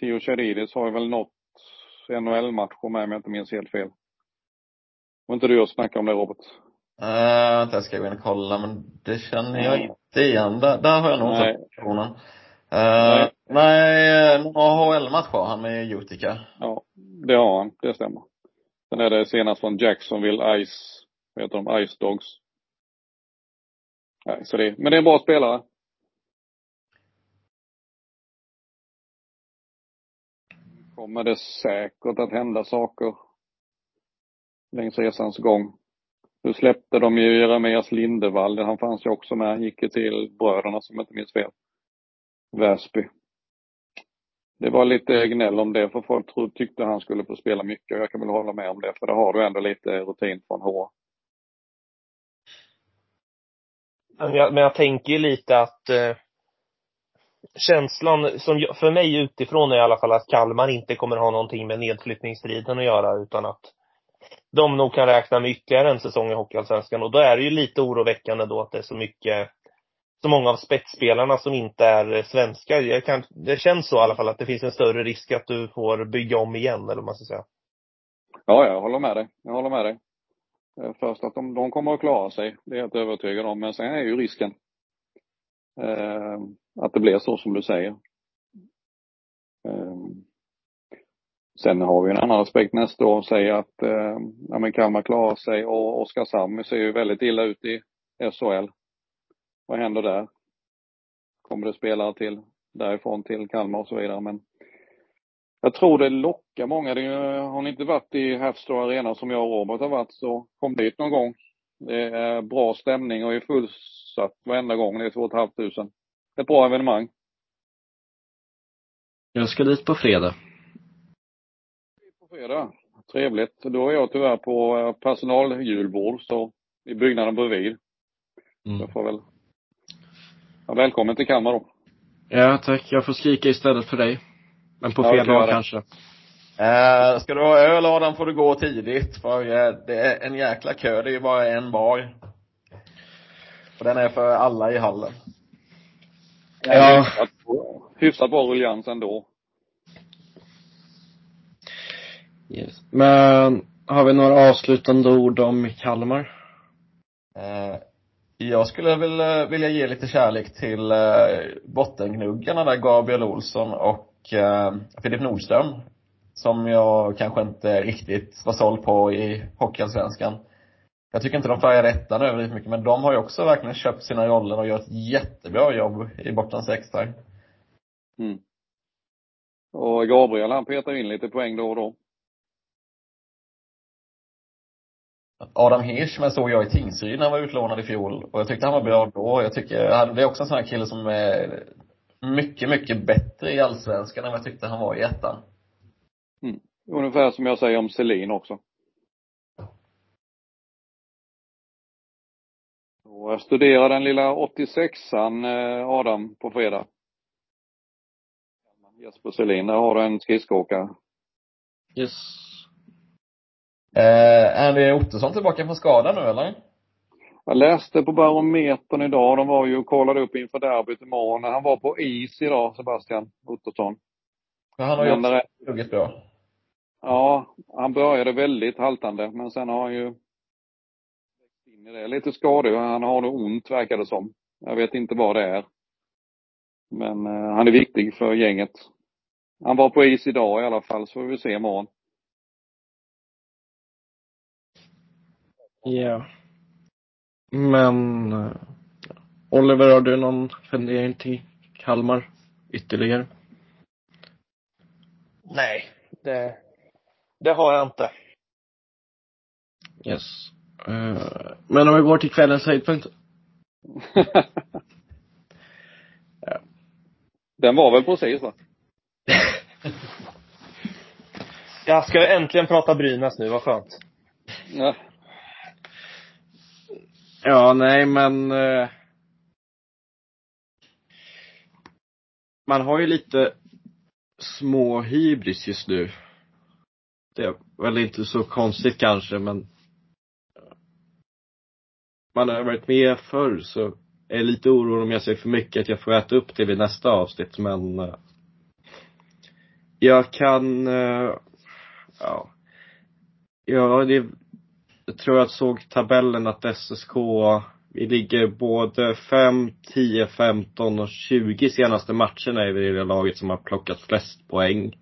[SPEAKER 3] Tio Chadidis har väl nått NHL-matcher med om jag inte minns helt fel. Var inte du och snackade om det Robert?
[SPEAKER 2] Uh, vänta, jag ska gå in och kolla, men det känner jag inte igen. Där, där har jag nog inte personen. Uh, nej, nej några AHL-match har han med Utica.
[SPEAKER 3] Ja, det har han. Det stämmer. Sen är det senast från Jacksonville Ice, vad heter de, Ice Dogs. Nej, så det, men det är en bra spelare. kommer det säkert att hända saker längs resans gång. Nu släppte de ju Jeremias Lindevall, han fanns ju också med, han gick ju till bröderna som jag inte minns fel. Väsby. Det var lite gnäll om det, för folk tyckte han skulle få spela mycket och jag kan väl hålla med om det, för det har du ändå lite rutin från H.
[SPEAKER 4] Men jag, men jag tänker ju lite att eh, känslan, som för mig utifrån är i alla fall att Kalmar inte kommer ha någonting med nedflyttningsstriden att göra utan att de nog kan räkna med ytterligare en säsong i Hockeyallsvenskan och då är det ju lite oroväckande då att det är så mycket så många av spetsspelarna som inte är svenskar. Jag kan, det känns så i alla fall att det finns en större risk att du får bygga om igen eller vad man ska säga.
[SPEAKER 3] Ja, jag håller med dig. Jag håller med dig. Eh, först att de, de kommer att klara sig, det är jag helt övertygad om. Men sen är ju risken eh, att det blir så som du säger. Eh, sen har vi en annan aspekt nästa år, säger att eh, ja, men Kalmar klarar sig och Oskarshamn ser ju väldigt illa ut i SHL. Vad händer där? Kommer det spelare till därifrån till Kalmar och så vidare, men jag tror det lockar många. Det, har ni inte varit i Halfstore Arena som jag och Robert har varit så kom dit någon gång. Det är bra stämning och är fullsatt varenda gång. Det är två och ett halvt tusen. Det är ett bra evenemang.
[SPEAKER 1] Jag ska dit på fredag.
[SPEAKER 3] På fredag. Trevligt. Då är jag tyvärr på personaljulbord, så i byggnaden bredvid. Mm. Jag får väl ja, välkommen till Kalmar då.
[SPEAKER 1] Ja, tack. Jag får skrika istället för dig. Men på fel dag kanske.
[SPEAKER 2] Uh, ska du ha öl Adam får du gå tidigt, för uh, det är en jäkla kö. Det är ju bara en bar. Och den är för alla i hallen.
[SPEAKER 3] Ja. Hyfsat, hyfsat bra ruljans ändå.
[SPEAKER 1] Yes. Men, har vi några avslutande ord om Kalmar?
[SPEAKER 2] Uh, jag skulle väl eh, vilja ge lite kärlek till eh, bottengnuggarna där, Gabriel Olsson och eh, Filip Nordström. Som jag kanske inte riktigt var såld på i Hockeyallsvenskan. Jag tycker inte de färgar ettan överdrivet mycket, men de har ju också verkligen köpt sina roller och gör ett jättebra jobb i bortan sex där.
[SPEAKER 3] Mm. Och Gabriel han petar in lite poäng då och då.
[SPEAKER 2] Adam Hirschman såg jag i Tingsryd när han var utlånad i fjol och jag tyckte han var bra då. Jag tycker, det är också en sån här kille som är mycket, mycket bättre i allsvenskan än vad jag tyckte han var i ettan.
[SPEAKER 3] Mm. Ungefär som jag säger om Selin också. Och jag studerar den lilla 86an, eh, Adam, på fredag. Jesper Selin, där har du en skridskoåkare.
[SPEAKER 1] Yes.
[SPEAKER 2] Eh, är det Ottosson tillbaka från skada nu eller?
[SPEAKER 3] Jag läste på barometern idag, de var ju och kollade upp inför derbyt imorgon. Han var på is idag, Sebastian Ottosson.
[SPEAKER 2] Ja, han har ju också ruggigt bra.
[SPEAKER 3] Ja, han började väldigt haltande, men sen har han ju in i det. Lite skador, han har nog ont verkar det som. Jag vet inte vad det är. Men eh, han är viktig för gänget. Han var på is idag i alla fall, så får vi se imorgon.
[SPEAKER 1] Ja. Men eh, Oliver, har du någon fundering till Kalmar ytterligare?
[SPEAKER 4] Nej, det, det har jag inte.
[SPEAKER 1] Yes. Eh, Men om vi går till kvällens höjdpunkt.
[SPEAKER 3] Den var väl precis va?
[SPEAKER 4] Jag ska äntligen prata Brynäs nu, vad skönt.
[SPEAKER 3] Ja.
[SPEAKER 1] Ja, nej men eh, Man har ju lite små hybris just nu. Det är väl inte så konstigt kanske men man har varit med förr så är lite orolig om jag säger för mycket att jag får äta upp det vid nästa avsnitt men eh, jag kan eh, ja ja det jag tror jag såg tabellen att SSK vi ligger både 5, 10, 15 och 20 senaste matcherna är vi det laget som har plockat flest poäng.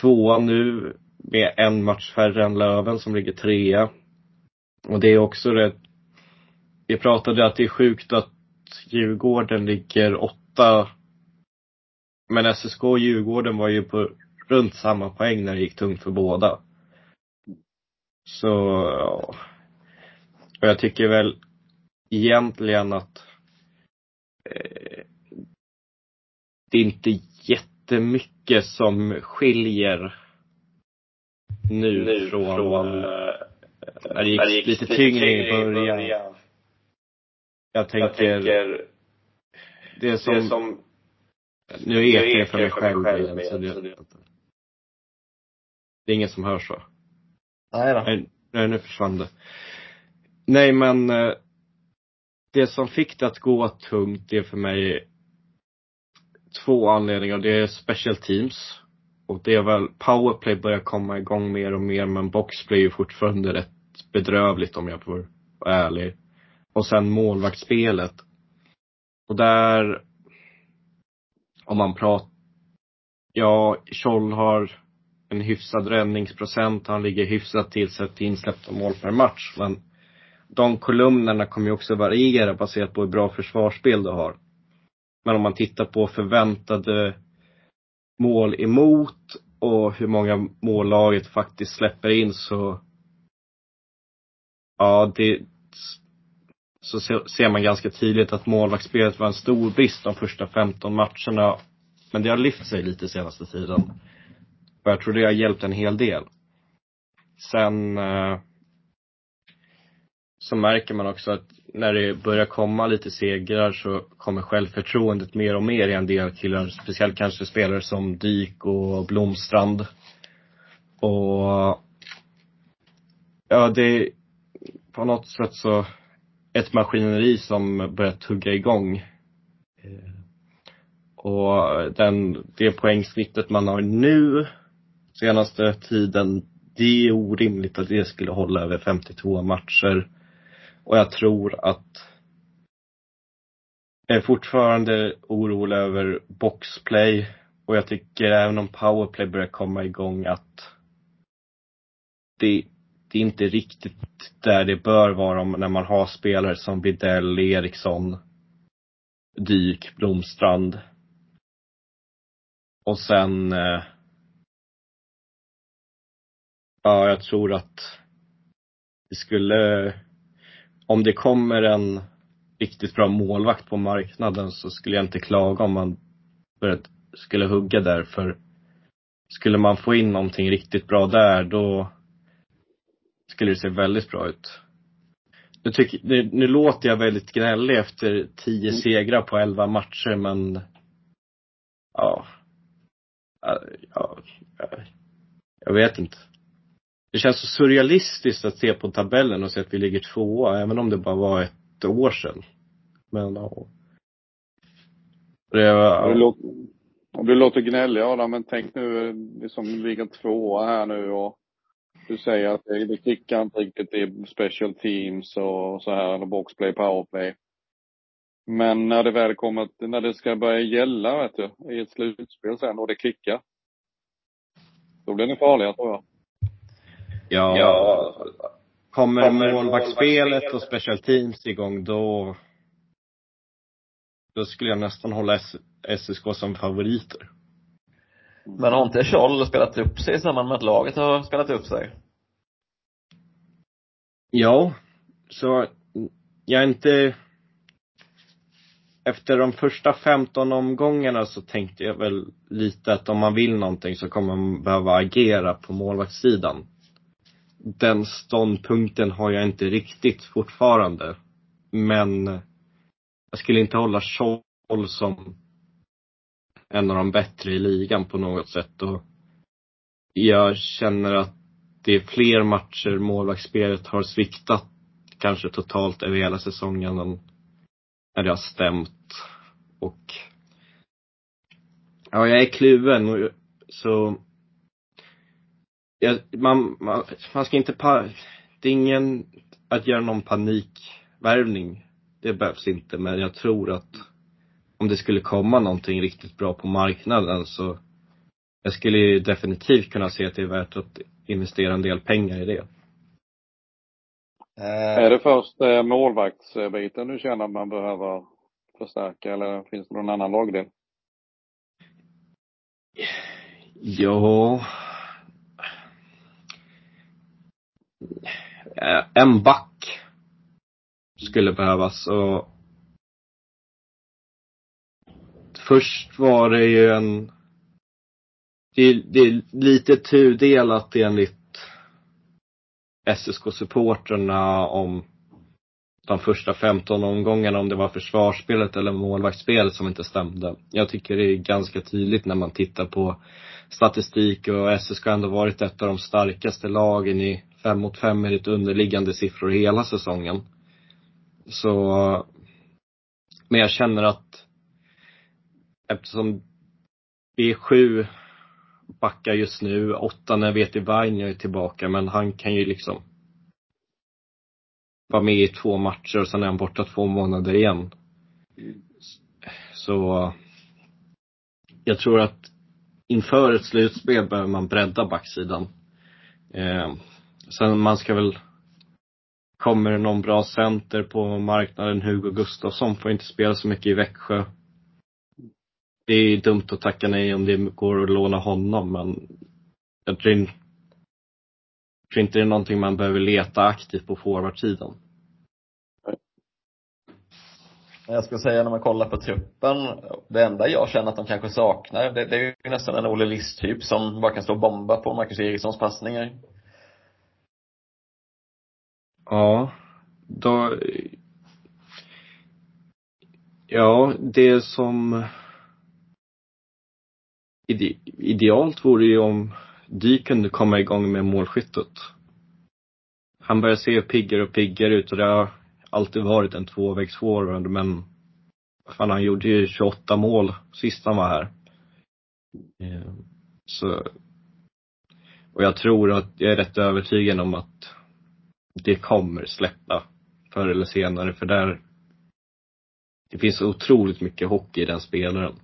[SPEAKER 1] Tvåa nu med en match färre än Löven som ligger trea. Och det är också rätt vi pratade att det är sjukt att Djurgården ligger åtta. Men SSK och Djurgården var ju på runt samma poäng när det gick tungt för båda. Så, ja. Och jag tycker väl egentligen att eh, det är inte jättemycket som skiljer nu,
[SPEAKER 5] nu
[SPEAKER 1] från,
[SPEAKER 5] från,
[SPEAKER 1] eh, när det gick, lite tyngre i början. Jag
[SPEAKER 5] Jag
[SPEAKER 1] tänker,
[SPEAKER 5] tänker,
[SPEAKER 1] det är som,
[SPEAKER 5] det som
[SPEAKER 1] nu ekar jag för mig själv
[SPEAKER 5] själv
[SPEAKER 1] igen, det,
[SPEAKER 5] så det-
[SPEAKER 1] det är ingen som hör så.
[SPEAKER 2] Nej då.
[SPEAKER 1] Nej, nej, nu försvann det. Nej, men eh, det som fick det att gå tungt, det är för mig två anledningar. Det är special teams. Och det är väl, powerplay börjar komma igång mer och mer, men boxplay är fortfarande rätt bedrövligt om jag får vara ärlig. Och sen målvaktsspelet. Och där, om man pratar, ja, Scholl har en hyfsad räddningsprocent. Han ligger hyfsat till sett till insläppta mål per match. Men de kolumnerna kommer ju också variera baserat på hur bra försvarsspel du har. Men om man tittar på förväntade mål emot och hur många mål laget faktiskt släpper in så ja, det så ser man ganska tydligt att målvaktsspelet var en stor brist de första 15 matcherna. Men det har lyft sig lite senaste tiden. Och jag tror det har hjälpt en hel del. Sen eh, så märker man också att när det börjar komma lite segrar så kommer självförtroendet mer och mer i en del killar. Speciellt kanske spelare som Dyk och Blomstrand. Och ja, det är på något sätt så ett maskineri som börjar tugga igång. Eh, och den, det poängsnittet man har nu senaste tiden, det är orimligt att det skulle hålla över 52 matcher. Och jag tror att jag är fortfarande orolig över boxplay. Och jag tycker även om powerplay börjar komma igång att det, det är inte riktigt där det bör vara om, när man har spelare som Widell, Eriksson, Dyk, Blomstrand. Och sen eh, Ja, jag tror att det skulle, om det kommer en riktigt bra målvakt på marknaden så skulle jag inte klaga om man började, skulle hugga där för skulle man få in någonting riktigt bra där då skulle det se väldigt bra ut. Nu, tycker, nu, nu låter jag väldigt gnällig efter tio segrar på elva matcher men ja, ja, ja, jag vet inte. Det känns så surrealistiskt att se på tabellen och se att vi ligger tvåa, även om det bara var ett år sedan. Men ja. Det var,
[SPEAKER 3] Du låter, du låter gnällig Adam, men tänk nu, liksom ligger tvåa här nu och du säger att det, det klickar inte riktigt i special teams och så här, eller boxplay, powerplay. Men när det väl kommer, när det ska börja gälla, vet du, i ett slutspel sen och det klickar. Då blir ni farliga tror jag
[SPEAKER 1] ja,
[SPEAKER 5] Ja,
[SPEAKER 1] kommer,
[SPEAKER 5] kommer
[SPEAKER 1] målvaktsspelet och special teams igång då då skulle jag nästan hålla SSK som favoriter.
[SPEAKER 2] Men har inte Scholl spelat upp sig i samband med att laget har spelat upp sig?
[SPEAKER 1] Ja, så jag är inte efter de första 15 omgångarna så tänkte jag väl lite att om man vill någonting så kommer man behöva agera på målvaktssidan. Den ståndpunkten har jag inte riktigt fortfarande. Men jag skulle inte hålla Scholl som en av de bättre i ligan på något sätt och jag känner att det är fler matcher målvaktsspelet har sviktat kanske totalt över hela säsongen än när det har stämt. Och ja, jag är kluven och så jag, man, man, man ska inte pa, det är ingen att göra någon panikvärvning. Det behövs inte, men jag tror att om det skulle komma någonting riktigt bra på marknaden så jag skulle ju definitivt kunna se att det är värt att investera en del pengar i det.
[SPEAKER 3] Eh. Är det först eh, målvaktsbiten du känner att man behöver förstärka eller finns det någon annan lagdel?
[SPEAKER 1] Ja. Eh, Eh, en back skulle behövas och först var det ju en det är, det är lite tudelat enligt SSK-supporterna om de första 15 omgångarna om det var försvarsspelet eller målvaktsspelet som inte stämde. Jag tycker det är ganska tydligt när man tittar på statistik och SSK har ändå varit ett av de starkaste lagen i fem mot fem är ditt underliggande siffror hela säsongen. Så, men jag känner att eftersom vi är sju backar just nu, åtta när Veti Vainio är tillbaka, men han kan ju liksom vara med i två matcher och sen är han borta två månader igen. Så jag tror att inför ett slutspel behöver man bredda backsidan. Eh, Sen man ska väl Kommer det någon bra center på marknaden, Hugo Gustafsson får inte spela så mycket i Växjö. Det är dumt att tacka nej om det går att låna honom, men jag tror, jag tror inte det är någonting man behöver leta aktivt på forwardsidan.
[SPEAKER 2] Jag ska säga när man kollar på truppen, det enda jag känner att de kanske saknar, det, det är ju nästan en Olle List-typ som bara kan stå och bomba på Marcus Erikssons passningar.
[SPEAKER 1] Ja, då Ja, det som ide, idealt vore ju om Dy kunde komma igång med målskyttet. Han börjar se piggare och piggare ut och det har alltid varit en tvåvägsforward men fan han gjorde ju 28 mål sist han var här. Eh, så och jag tror att, jag är rätt övertygad om att det kommer släppa förr eller senare för där det finns otroligt mycket hockey i den spelaren.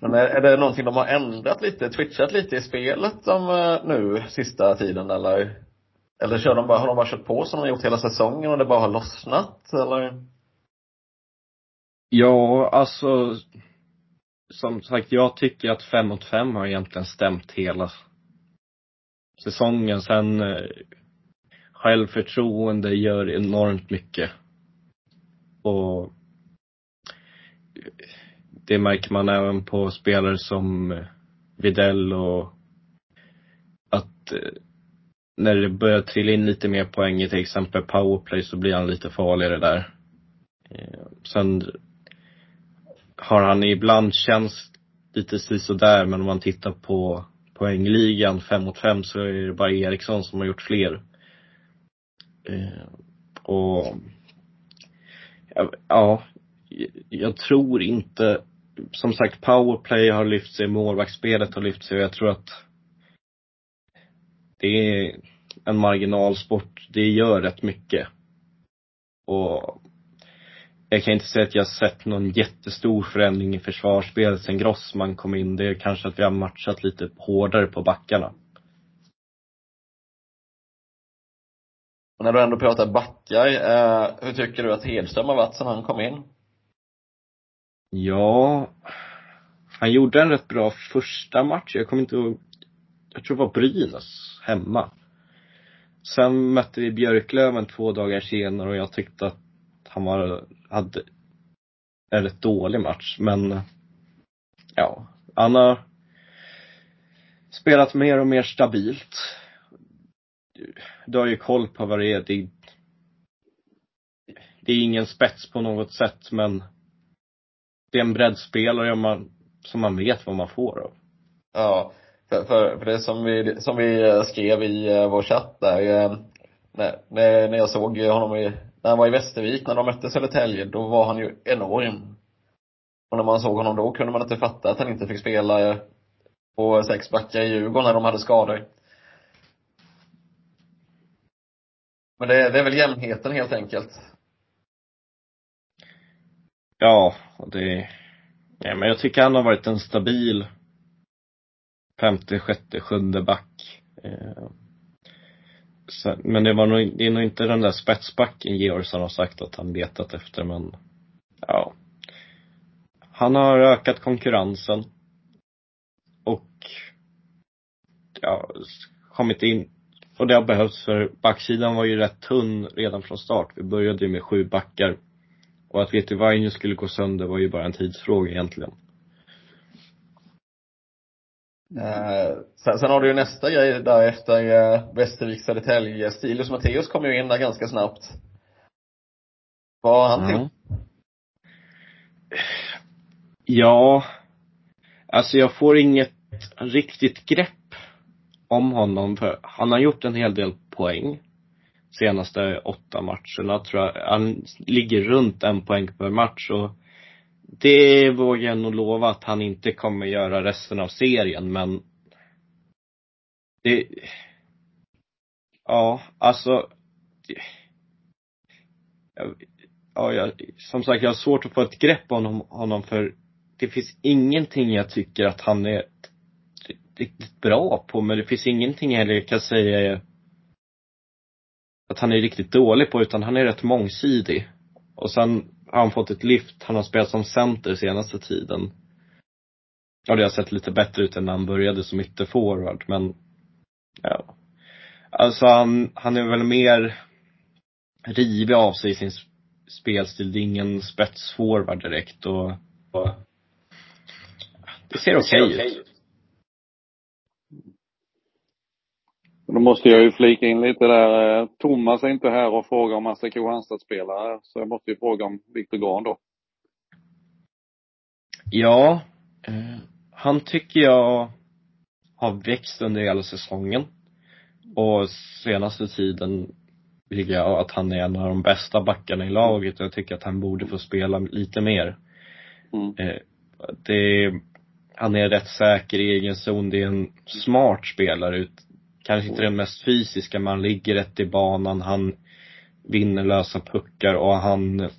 [SPEAKER 2] Men är, är det någonting de har ändrat lite, twitchat lite i spelet de, eh, nu sista tiden eller? Eller kör de bara, har de bara kört på som de gjort hela säsongen och det bara har lossnat eller?
[SPEAKER 1] Ja, alltså som sagt, jag tycker att fem mot fem har egentligen stämt hela säsongen. Sen eh, självförtroende gör enormt mycket. Och det märker man även på spelare som eh, Videll och att eh, när det börjar trilla in lite mer poäng i till exempel powerplay så blir han lite farligare där. Eh, sen har han ibland känts lite sådär men om man tittar på poängligan fem mot fem så är det bara Eriksson som har gjort fler. Eh, och ja, jag tror inte som sagt, powerplay har lyft sig, målvaktsspelet har lyft sig och jag tror att det är en marginalsport. Det gör rätt mycket. Och jag kan inte säga att jag har sett någon jättestor förändring i försvarsspelet sen Grossman kom in. Det är kanske att vi har matchat lite hårdare på backarna.
[SPEAKER 2] Och när du ändå pratar backar, eh, hur tycker du att Hedström har varit sen han kom in?
[SPEAKER 1] Ja, han gjorde en rätt bra första match. Jag kommer inte ihåg, jag tror det var Brynäs hemma. Sen mötte vi Björklöven två dagar senare och jag tyckte att han var, hade en rätt dålig match. Men, ja, han har spelat mer och mer stabilt. Du har ju koll på vad det är. Det, det är ingen spets på något sätt men det är en breddspelare man, som man vet vad man får av.
[SPEAKER 2] Ja, för, för, för det som vi, som vi skrev i eh, vår chatt där, eh, när, när jag såg honom i, när han var i Västervik, när de mötte Södertälje, då var han ju enorm. Och när man såg honom då kunde man inte fatta att han inte fick spela eh, på sex backar i Djurgården när de hade skador. Men det, det är väl jämnheten helt enkelt.
[SPEAKER 1] Ja, det, ja, men jag tycker han har varit en stabil femte, sjätte, sjunde back. Eh, Sen, men det var nog, det är nog inte den där spetsbacken Georgsson har sagt att han letat efter men, ja. Han har ökat konkurrensen. Och, ja, kommit in. Och det har behövts för backsidan var ju rätt tunn redan från start. Vi började ju med sju backar. Och att Veti Vainio skulle gå sönder var ju bara en tidsfråga egentligen.
[SPEAKER 2] Eh, sen, sen har du ju nästa grej där efter eh, Västervik, Södertälje. Stilus Matteus kom ju in där ganska snabbt. Vad har han till?
[SPEAKER 1] Mm. Ja, alltså jag får inget riktigt grepp om honom för han har gjort en hel del poäng senaste åtta matcherna tror jag. Han ligger runt en poäng per match och det vågar jag nog lova att han inte kommer göra resten av serien men det Ja, alltså Ja, jag, som sagt jag har svårt att få ett grepp om honom, honom för det finns ingenting jag tycker att han är riktigt bra på men det finns ingenting heller jag kan säga att han är riktigt dålig på utan han är rätt mångsidig. Och sen han fått ett lyft. Han har spelat som center senaste tiden. Ja, det har sett lite bättre ut än när han började som ytterforward, men ja. Alltså han, han är väl mer rivig av sig i sin spelstil. Det är ingen spetsforward direkt och, och det ser okej okay ut.
[SPEAKER 3] Då måste jag ju flika in lite där. Eh, Thomas är inte här och frågar om han är Kristianstad-spelare, så jag måste ju fråga om Viktor Grahn då.
[SPEAKER 1] Ja, eh, han tycker jag har växt under hela säsongen. Och senaste tiden tycker jag att han är en av de bästa backarna i laget och jag tycker att han borde få spela lite mer. Mm. Eh, det, han är rätt säker i egen zon. Det är en smart spelare ut, kanske inte den mest fysiska, men han ligger rätt i banan, han vinner lösa puckar och han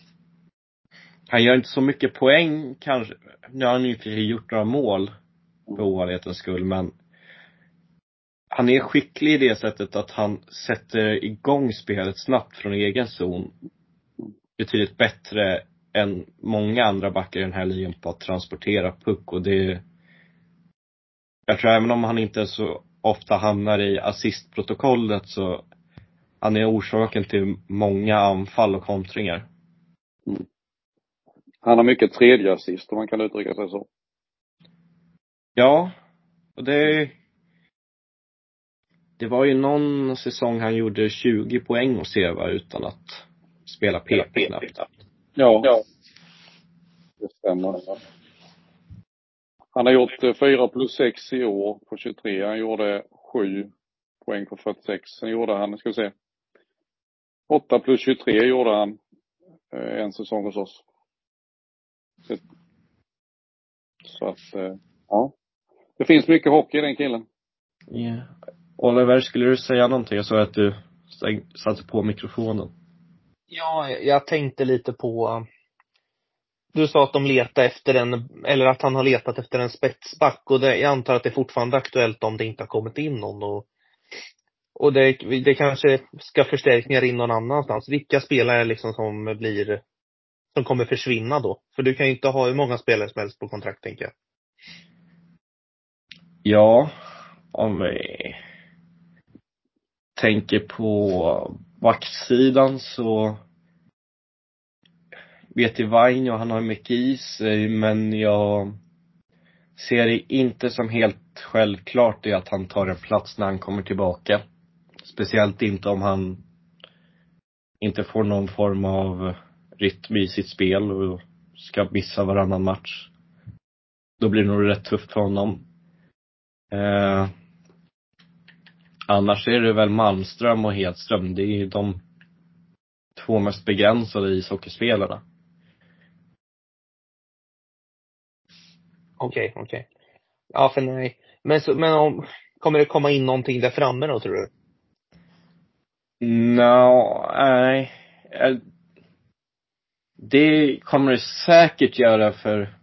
[SPEAKER 1] han gör inte så mycket poäng kanske. Nu har han ju gjort några mål för ovanlighetens skull, men han är skicklig i det sättet att han sätter igång spelet snabbt från egen zon. Betydligt bättre än många andra backar i den här ligan på att transportera puck och det jag tror även om han inte är så ofta hamnar i assistprotokollet så han är orsaken till många anfall och kontringar. Mm.
[SPEAKER 3] Han har mycket tredje assist om man kan uttrycka sig så.
[SPEAKER 1] Ja, och det det var ju någon säsong han gjorde 20 poäng hos Seva utan att spela PP knappt.
[SPEAKER 3] Ja. ja. Det stämmer. Han har gjort 4 plus 6 i år på 23. Han gjorde 7 poäng på 46. Sen gjorde han, ska vi se, 8 plus 23 gjorde han eh, en säsong hos oss. Så att, eh, ja. Det finns mycket hockey i den killen.
[SPEAKER 1] Ja. Yeah. Oliver, skulle du säga någonting? Jag såg att du satte på mikrofonen.
[SPEAKER 4] Ja, jag tänkte lite på du sa att de letar efter en, eller att han har letat efter en spetsback och det, jag antar att det är fortfarande aktuellt om det inte har kommit in någon och och det, det kanske ska förstärkningar in någon annanstans. Vilka spelare liksom som blir, som kommer försvinna då? För du kan ju inte ha hur många spelare som helst på kontrakt tänker jag.
[SPEAKER 1] Ja, om vi tänker på backsidan så vet Vine Vainio, han har mycket i sig, men jag ser det inte som helt självklart det att han tar en plats när han kommer tillbaka. Speciellt inte om han inte får någon form av rytm i sitt spel och ska missa varannan match. Då blir det nog rätt tufft för honom. Eh, annars är det väl Malmström och Hedström. Det är ju de två mest begränsade ishockeyspelarna.
[SPEAKER 4] Okej, okay, okej. Okay. Ja, för nej. Men, så, men om, kommer det komma in någonting där framme då, tror du?
[SPEAKER 1] No, nej. Äh, det kommer det säkert göra för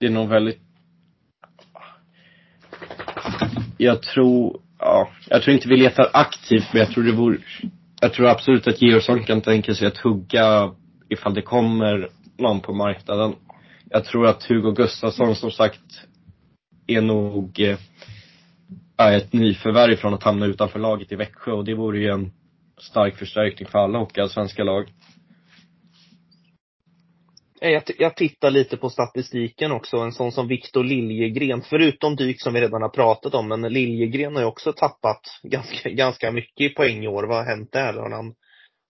[SPEAKER 1] det är nog väldigt jag tror, ja, jag tror inte vi letar aktivt men jag tror det vore, jag tror absolut att Georgsson kan tänka sig att hugga ifall det kommer någon på marknaden. Jag tror att Hugo Gustafsson som sagt är nog äh, ett nyförvärv från att hamna utanför laget i Växjö och det vore ju en stark förstärkning för alla hockeyallsvenska lag.
[SPEAKER 4] Eh, jag, jag tittar lite på statistiken också, en sån som Viktor Liljegren, förutom Dyk som vi redan har pratat om, men Liljegren har ju också tappat ganska, ganska mycket i poäng i år. Vad har hänt där? Har han,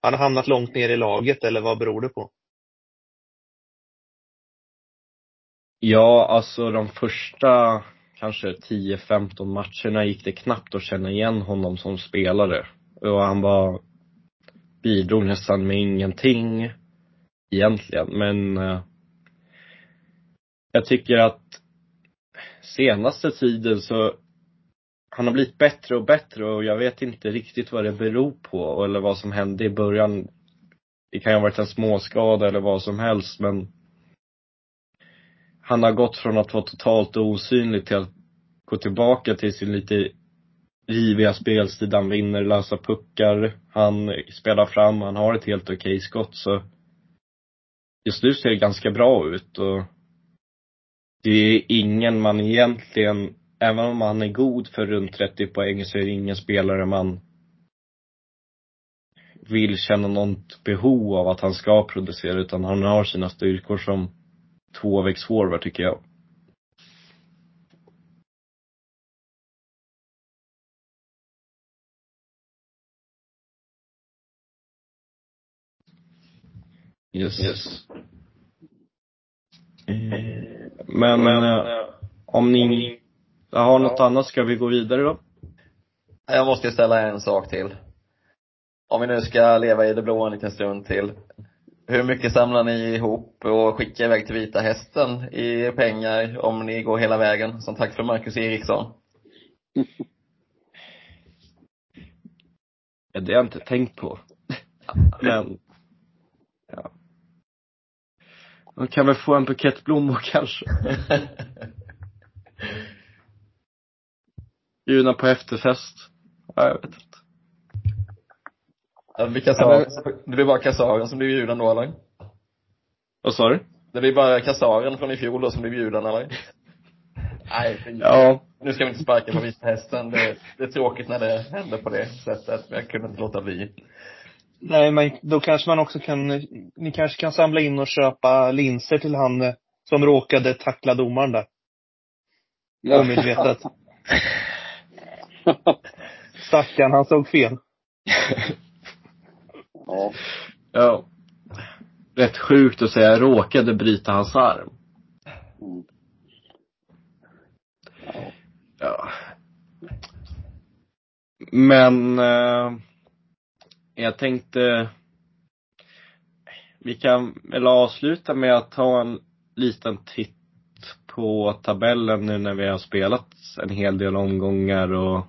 [SPEAKER 4] han har hamnat långt ner i laget eller vad beror det på?
[SPEAKER 1] Ja, alltså de första kanske 10-15 matcherna gick det knappt att känna igen honom som spelare. Och han var, bidrog nästan med ingenting egentligen. Men eh, jag tycker att senaste tiden så han har blivit bättre och bättre och jag vet inte riktigt vad det beror på eller vad som hände i början. Det kan ju ha varit en småskada eller vad som helst men han har gått från att vara totalt osynlig till att gå tillbaka till sin lite riviga spelstil. Han vinner lösa puckar. Han spelar fram. Han har ett helt okej okay skott så just nu ser det ganska bra ut och det är ingen man egentligen, även om han är god för runt 30 poäng så är det ingen spelare man vill känna något behov av att han ska producera utan han har sina styrkor som tvåvägsforward tycker jag. Yes. yes. Eh, men, men eh, om ni har något annat ska vi gå vidare då?
[SPEAKER 2] Jag måste ställa en sak till. Om vi nu ska leva i det blå en liten stund till. Hur mycket samlar ni ihop och skickar iväg till Vita Hästen i pengar om ni går hela vägen? Som tack för Marcus Eriksson.
[SPEAKER 1] Ja, det har jag inte tänkt på. Men, ja. Man kan väl få en bukett blommor kanske. Bjudna på efterfest. Ja, jag vet
[SPEAKER 2] Det blir kassaren, det blir bara kassaren som blir bjuden då eller?
[SPEAKER 1] Vad sa du?
[SPEAKER 2] Det blir bara kassaren från i fjol då som blir bjuden eller? Nej, för
[SPEAKER 1] ja.
[SPEAKER 2] nu ska vi inte sparka på vita hästen. Det, det är tråkigt när det händer på det sättet, men jag kunde inte låta bli.
[SPEAKER 4] Nej, men då kanske man också kan, ni kanske kan samla in och köpa linser till han som råkade tackla domaren där. Omedvetet. Stackarn, han såg fel.
[SPEAKER 1] ja. Ja. Rätt sjukt att säga råkade bryta hans arm. Mm. Ja. Men eh, jag tänkte vi kan väl avsluta med att ta en liten titt på tabellen nu när vi har spelat en hel del omgångar och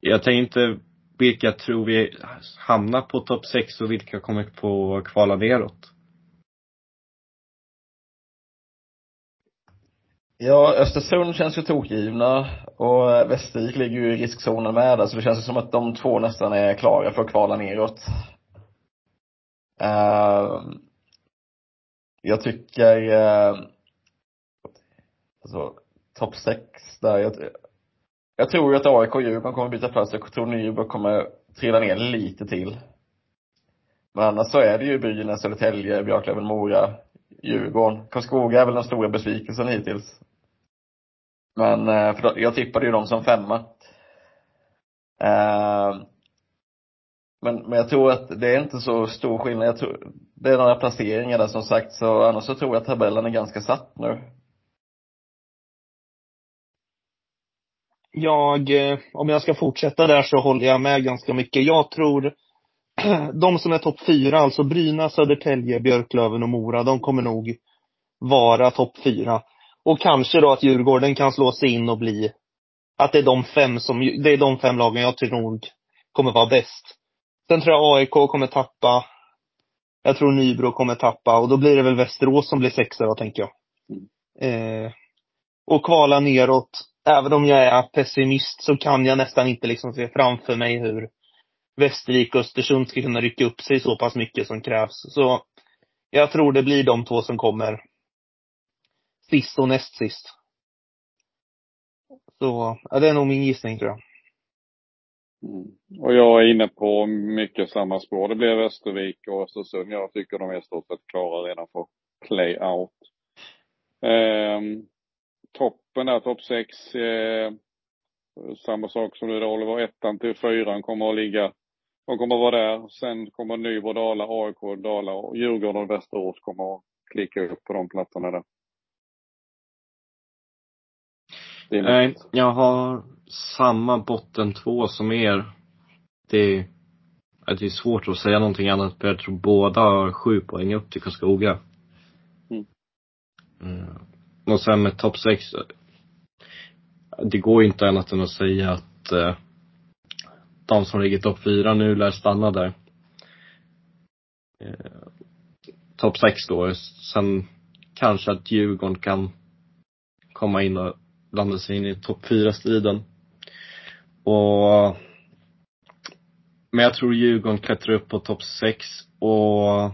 [SPEAKER 1] jag tänkte vilka tror vi hamnar på topp sex och vilka kommer på kvala neråt?
[SPEAKER 2] Ja, Östersund känns ju tokgivna och Västervik ligger ju i riskzonen med där, så det känns ju som att de två nästan är klara för att kvala neråt. Uh, jag tycker, uh, alltså, topp sex där. Jag, jag tror ju att AIK och Djurgården kommer byta plats. Jag tror Nybro kommer trilla ner lite till. Men annars så är det ju Brynäs, Södertälje, Björklöven, Mora, Djurgården. Karlskoga är väl den stora besvikelsen hittills. Men, eh, för jag tippade ju dem som femma. Eh, men, men jag tror att det är inte så stor skillnad. Jag tror, det är några placeringar där som sagt, så annars så tror jag att tabellen är ganska satt nu.
[SPEAKER 4] Jag, eh, om jag ska fortsätta där så håller jag med ganska mycket. Jag tror de som är topp fyra, alltså Brynäs, Södertälje, Björklöven och Mora, de kommer nog vara topp fyra. Och kanske då att Djurgården kan slå sig in och bli, att det är de fem som, det är de fem lagen jag tror nog kommer vara bäst. Sen tror jag AIK kommer tappa. Jag tror Nybro kommer tappa och då blir det väl Västerås som blir sexa då, tänker jag. Eh, och kvala neråt. Även om jag är pessimist så kan jag nästan inte liksom se framför mig hur Västervik och Östersund ska kunna rycka upp sig så pass mycket som krävs. Så jag tror det blir de två som kommer sist och näst sist. Så, ja, det är nog min gissning tror jag.
[SPEAKER 3] Mm. Och jag är inne på mycket samma spår. Det blir Västervik och Östersund. Jag tycker de är i stort sett klara redan för playout. Ehm, topp toppen där, topp sex. Eh, samma sak som du då Oliver. Ettan till fyran kommer att ligga. De kommer att vara där. Sen kommer Nybro, Dala, AIK, Dala och Djurgården och Västerås kommer att klicka upp på de plattorna där.
[SPEAKER 1] Nej, jag har samma botten två som er. Det, det är svårt att säga någonting annat, för jag tror båda har sju poäng upp till Karlskoga. Mm. Mm. Och sen med topp sex, det går ju inte annat än att säga att eh, de som ligger topp fyra nu lär stanna där. Eh, topp sex då. Sen kanske att Djurgården kan komma in och blanda sig in i topp fyra striden och men jag tror Djurgården klättrar upp på topp sex och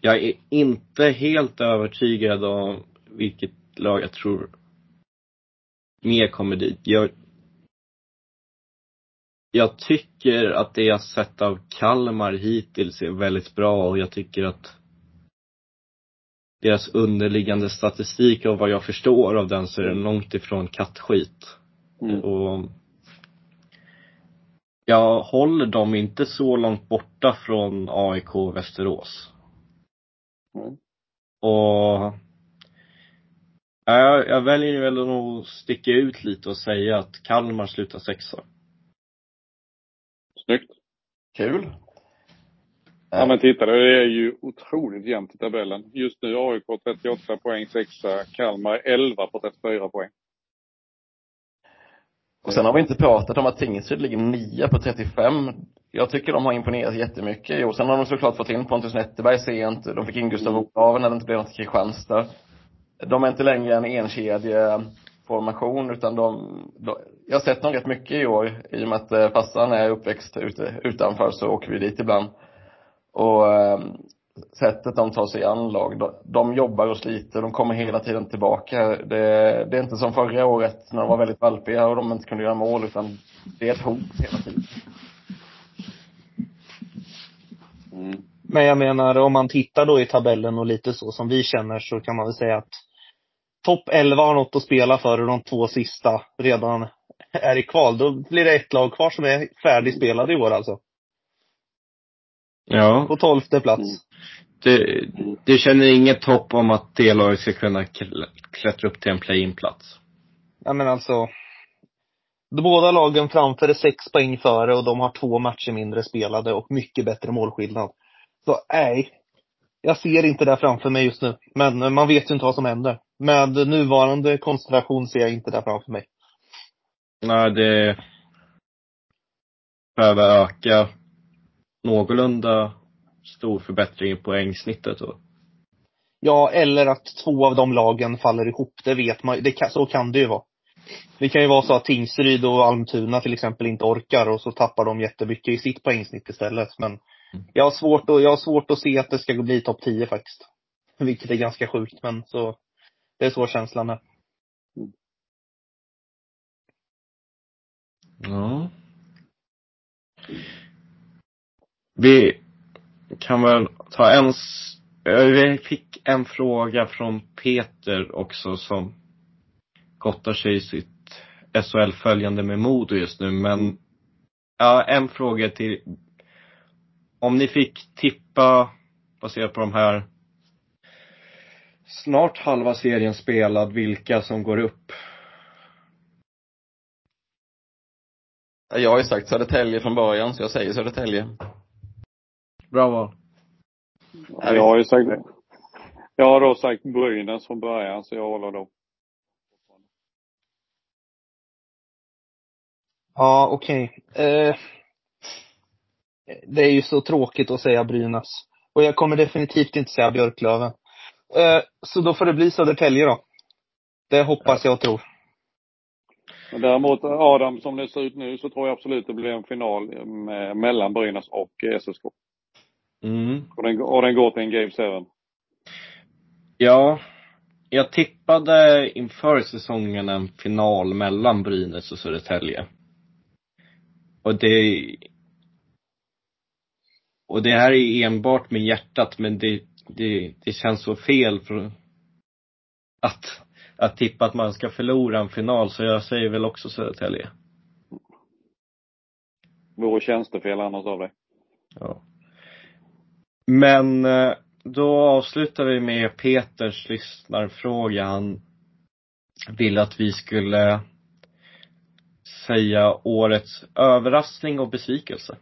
[SPEAKER 1] jag är inte helt övertygad om vilket lag jag tror mer kommer dit. Jag, jag tycker att det jag sett av Kalmar hittills är väldigt bra och jag tycker att deras underliggande statistik och vad jag förstår av den så är den långt ifrån kattskit. Mm. Och jag håller dem inte så långt borta från AIK och Västerås. Mm. Och jag, jag väljer väl att nog sticka ut lite och säga att Kalmar slutar sexa.
[SPEAKER 3] Snyggt.
[SPEAKER 2] Kul.
[SPEAKER 3] Ja men titta, det är ju otroligt jämnt i tabellen. Just nu AIK 38 poäng sexa, Kalmar 11 på 34 poäng.
[SPEAKER 2] Och sen har vi inte pratat om att Tingsryd ligger nia på 35. Jag tycker de har imponerat jättemycket. Jo, sen har de såklart fått in Pontus Netterberg sent. De fick in Gustav Olaven när det inte blev något i Kristianstad. De är inte längre en enkedjeformation utan de, de, jag har sett dem rätt mycket i år. I och med att eh, farsan är uppväxt ute, utanför så åker vi dit ibland. Och ehm, sättet de tar sig an lag. De, de jobbar och sliter, de kommer hela tiden tillbaka. Det, det, är inte som förra året när de var väldigt valpiga och de inte kunde göra mål utan det är ett hot hela tiden.
[SPEAKER 4] Mm. Men jag menar om man tittar då i tabellen och lite så som vi känner så kan man väl säga att topp 11 har något att spela för och de två sista redan är i kval. Då blir det ett lag kvar som är färdigspelade i år alltså.
[SPEAKER 1] Ja.
[SPEAKER 4] På tolfte plats.
[SPEAKER 1] Du, du känner inget hopp om att det laget ska kunna klättra upp till en play-in-plats?
[SPEAKER 4] Ja men alltså. De båda lagen framför är sex poäng före och de har två matcher mindre spelade och mycket bättre målskillnad. Så nej. Jag ser inte det framför mig just nu. Men man vet ju inte vad som händer. Med nuvarande konstellation ser jag inte det framför mig.
[SPEAKER 1] Nej, det behöver öka någorlunda stor förbättring i poängsnittet då?
[SPEAKER 4] Ja, eller att två av de lagen faller ihop. Det vet man det kan, Så kan det ju vara. Det kan ju vara så att Tingsryd och Almtuna till exempel inte orkar och så tappar de jättemycket i sitt poängsnitt istället. Men jag har svårt att, jag har svårt att se att det ska bli topp 10 faktiskt. Vilket är ganska sjukt, men så, det är så känslan är.
[SPEAKER 1] Ja. Vi kan väl ta en, vi fick en fråga från Peter också som gottar sig i sitt SHL-följande med Modo just nu, men ja, en fråga till. Om ni fick tippa baserat på de här snart halva serien spelad, vilka som går upp?
[SPEAKER 2] Jag har ju sagt Södertälje från början, så jag säger Södertälje.
[SPEAKER 1] Bra val.
[SPEAKER 3] Jag har ju sagt det. Jag har då sagt Brynäs från början, så jag håller då.
[SPEAKER 4] Ja, okej. Okay. Eh, det är ju så tråkigt att säga Brynäs. Och jag kommer definitivt inte säga Björklöven. Eh, så då får det bli Södertälje då. Det hoppas jag och tror.
[SPEAKER 3] Men däremot Adam, som det ser ut nu så tror jag absolut det blir en final med, mellan Brynäs och SSK.
[SPEAKER 1] Mm.
[SPEAKER 3] Och den, och den går till en Game 7.
[SPEAKER 1] Ja. Jag tippade inför säsongen en final mellan Brynäs och Södertälje. Och det och det här är enbart med hjärtat men det, det, det känns så fel för att, att tippa att man ska förlora en final så jag säger väl också Södertälje.
[SPEAKER 3] Vore tjänstefel annars av dig.
[SPEAKER 1] Ja. Men eh, då avslutar vi med Peters lyssnarfråga. Han ville att vi skulle säga årets överraskning och besvikelse.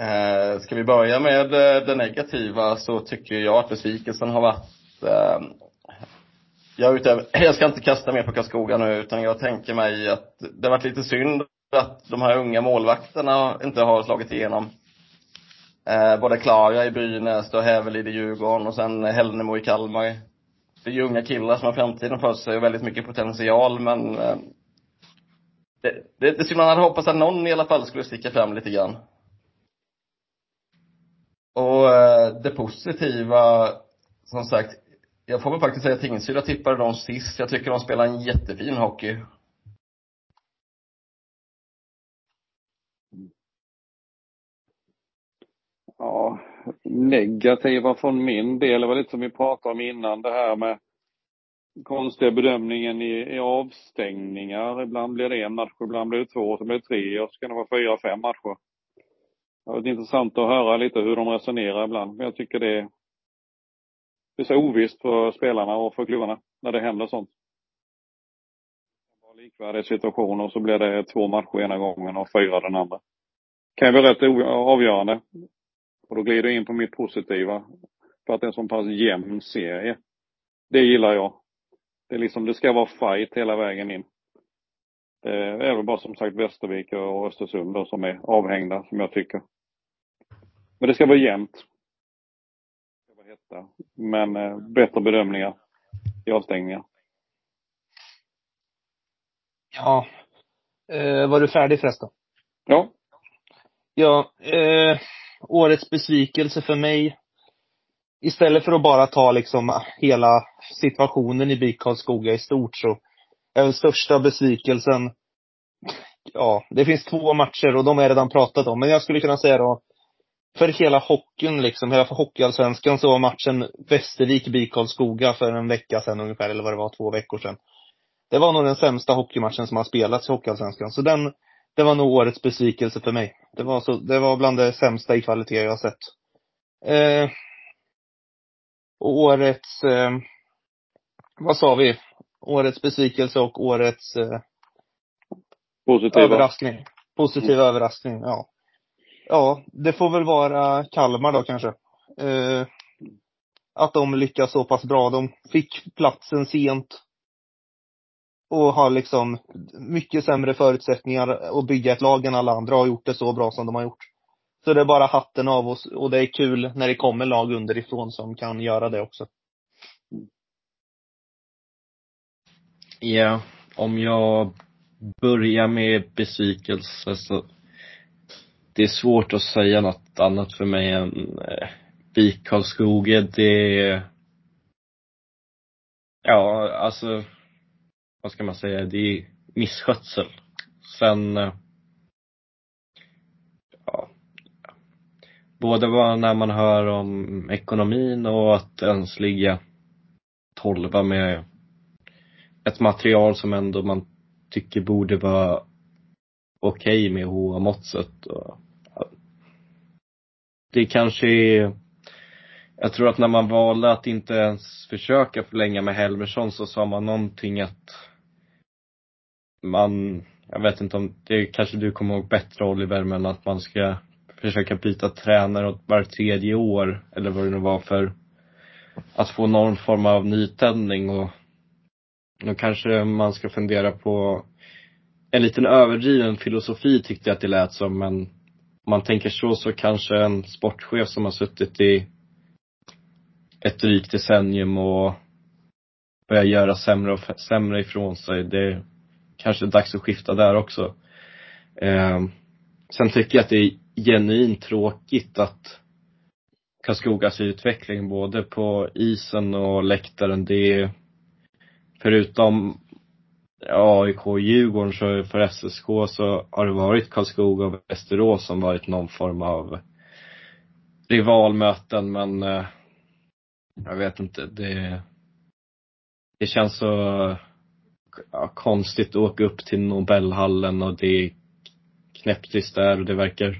[SPEAKER 2] Eh, ska vi börja med eh, det negativa så tycker jag att besvikelsen har varit eh, jag, utöver, jag ska inte kasta mer på Karlskoga nu utan jag tänker mig att det har varit lite synd att de här unga målvakterna inte har slagit igenom. Eh, både Klara i Brynäs och Hävelid i Djurgården och sen Hällnemo i Kalmar. Det är ju unga killar som har framtiden för sig och väldigt mycket potential men eh, det, det, det skulle man hade hoppats att någon i alla fall skulle sticka fram lite grann. Och eh, det positiva, som sagt, jag får väl faktiskt säga att Tingsryd, jag tippade dem sist. Jag tycker de spelar en jättefin hockey.
[SPEAKER 3] Ja, negativa från min del, det var lite som vi pratade om innan, det här med konstiga bedömningen i, i avstängningar. Ibland blir det en match, ibland blir det två, så blir det tre och så kan det vara fyra, fem matcher. Det har varit intressant att höra lite hur de resonerar ibland, men jag tycker det är, det är så ovisst för spelarna och för klubbarna när det händer sånt. Det var likvärdiga situationer och så blir det två matcher ena gången och fyra den andra. Det kan ju vara rätt avgörande. Och då glider jag in på mitt positiva. För att det är en så pass jämn serie. Det gillar jag. Det är liksom, det ska vara fight hela vägen in. Det är väl bara som sagt Västervik och Östersund då som är avhängda, som jag tycker. Men det ska vara jämnt. Det ska vara hetta. Men eh, bättre bedömningar i avstängningar.
[SPEAKER 4] Ja. Eh, var du färdig förresten?
[SPEAKER 3] Ja.
[SPEAKER 4] Ja, eh, årets besvikelse för mig. Istället för att bara ta liksom hela situationen i BIK Karlskoga i stort så är väl största besvikelsen, ja, det finns två matcher och de har jag redan pratat om. Men jag skulle kunna säga då, för hela hockeyn liksom, hela hockeyallsvenskan så var matchen Västervik-Bikarlskoga för en vecka sedan ungefär, eller vad det var, två veckor sedan. Det var nog den sämsta hockeymatchen som har spelats i hockeyallsvenskan. Så den, det var nog årets besvikelse för mig. Det var så, det var bland det sämsta i kvalitet jag har sett. Eh, och årets, eh, vad sa vi? Årets besvikelse och årets eh,
[SPEAKER 3] Positiva.
[SPEAKER 4] överraskning. Positiv mm. överraskning, ja. Ja, det får väl vara Kalmar då kanske. Eh, att de lyckas så pass bra. De fick platsen sent. Och har liksom mycket sämre förutsättningar att bygga ett lag än alla andra och har gjort det så bra som de har gjort. Så det är bara hatten av oss och det är kul när det kommer lag underifrån som kan göra det också.
[SPEAKER 1] Ja, om jag börjar med besvikelse så det är svårt att säga något annat för mig än eh, BIK Karlskoga. Det Ja, alltså vad ska man säga, det är misskötsel. Sen, eh, ja, både när man hör om ekonomin och att ens ligga tolva med ett material som ändå man tycker borde vara okej okay med HA-måttet. Det kanske är jag tror att när man valde att inte ens försöka förlänga med Helmersson så sa man någonting att man, jag vet inte om, det kanske du kommer ihåg bättre Oliver, men att man ska försöka byta tränare var tredje år, eller vad det nu var för att få någon form av nytändning och då kanske man ska fundera på en liten överdriven filosofi tyckte jag att det lät som, men om man tänker så så kanske en sportchef som har suttit i ett drygt decennium och börjar göra sämre och sämre ifrån sig. Det är kanske är dags att skifta där också. Eh, sen tycker jag att det är genuint tråkigt att Karlskogas utveckling både på isen och läktaren, det är förutom AIK och Djurgården så för SSK så har det varit Karlskoga och Västerås som varit någon form av rivalmöten men eh, jag vet inte, det, det känns så ja, konstigt att åka upp till Nobelhallen och det är knäpptyst där och det verkar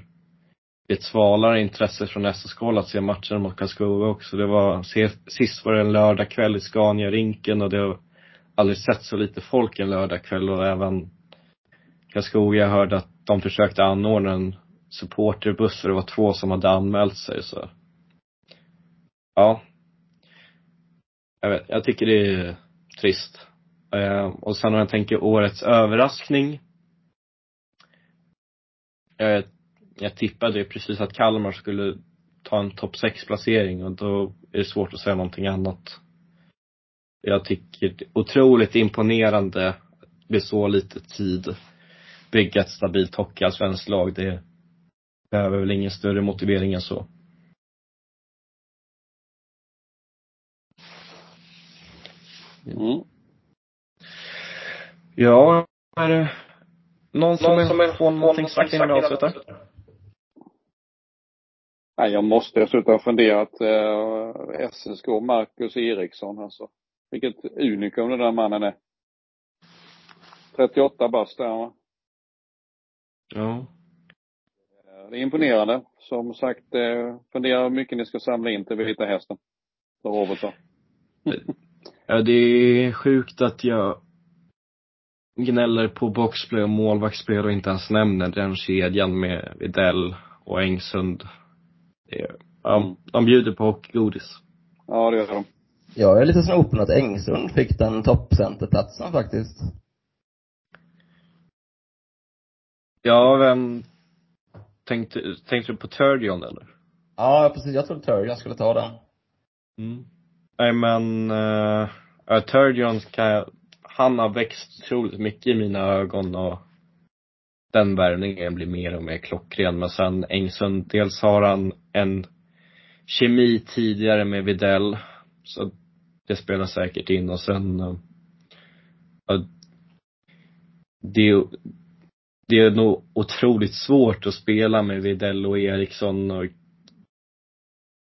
[SPEAKER 1] bli ett svalare intresse från SSK att se matchen mot Karlskoga också. Det var, sist var det en lördagkväll i Scania-rinken och det aldrig sett så lite folk en lördagkväll och även Karlskoga, hörde att de försökte anordna en supporterbuss för det var två som hade anmält sig så. Ja, jag, vet, jag tycker det är trist. Eh, och sen om jag tänker årets överraskning. Jag, jag tippade precis att Kalmar skulle ta en topp 6 placering och då är det svårt att säga någonting annat. Jag tycker det är otroligt imponerande att med så lite tid bygga ett stabilt hockeyallsvenskt lag. Det behöver väl ingen större motivering än så.
[SPEAKER 3] Mm.
[SPEAKER 1] Ja, är det någon som, någon som är få någonting sagt innan vi avslutar?
[SPEAKER 3] Nej, jag måste dessutom ha funderat. Eh, SSK, Marcus Eriksson alltså. Vilket unikum den där mannen är. 38 bast är han
[SPEAKER 1] Ja.
[SPEAKER 3] Det är imponerande. Som sagt, eh, fundera hur mycket ni ska samla in till Vita Hästen. För Robert sa.
[SPEAKER 1] Ja, det är sjukt att jag gnäller på boxplay och målvaktsspel och inte ens nämner den kedjan med Videll och Engsund. Det är, ja, mm. de bjuder på hockeygodis.
[SPEAKER 3] Ja, det gör de.
[SPEAKER 2] Jag är lite snopen att Engsund fick den toppcenterplatsen faktiskt.
[SPEAKER 1] Ja, vem tänkte, tänkte du på Turdion eller?
[SPEAKER 2] Ja, precis. Jag trodde Turdion skulle ta den.
[SPEAKER 1] Mm. Nej men, uh, Turdion kan jag, han har växt otroligt mycket i mina ögon och den värvningen blir mer och mer klockren. Men sen Engsund, dels har han en kemi tidigare med Videll, så det spelar säkert in och sen uh, det, det är nog otroligt svårt att spela med Videll och Eriksson och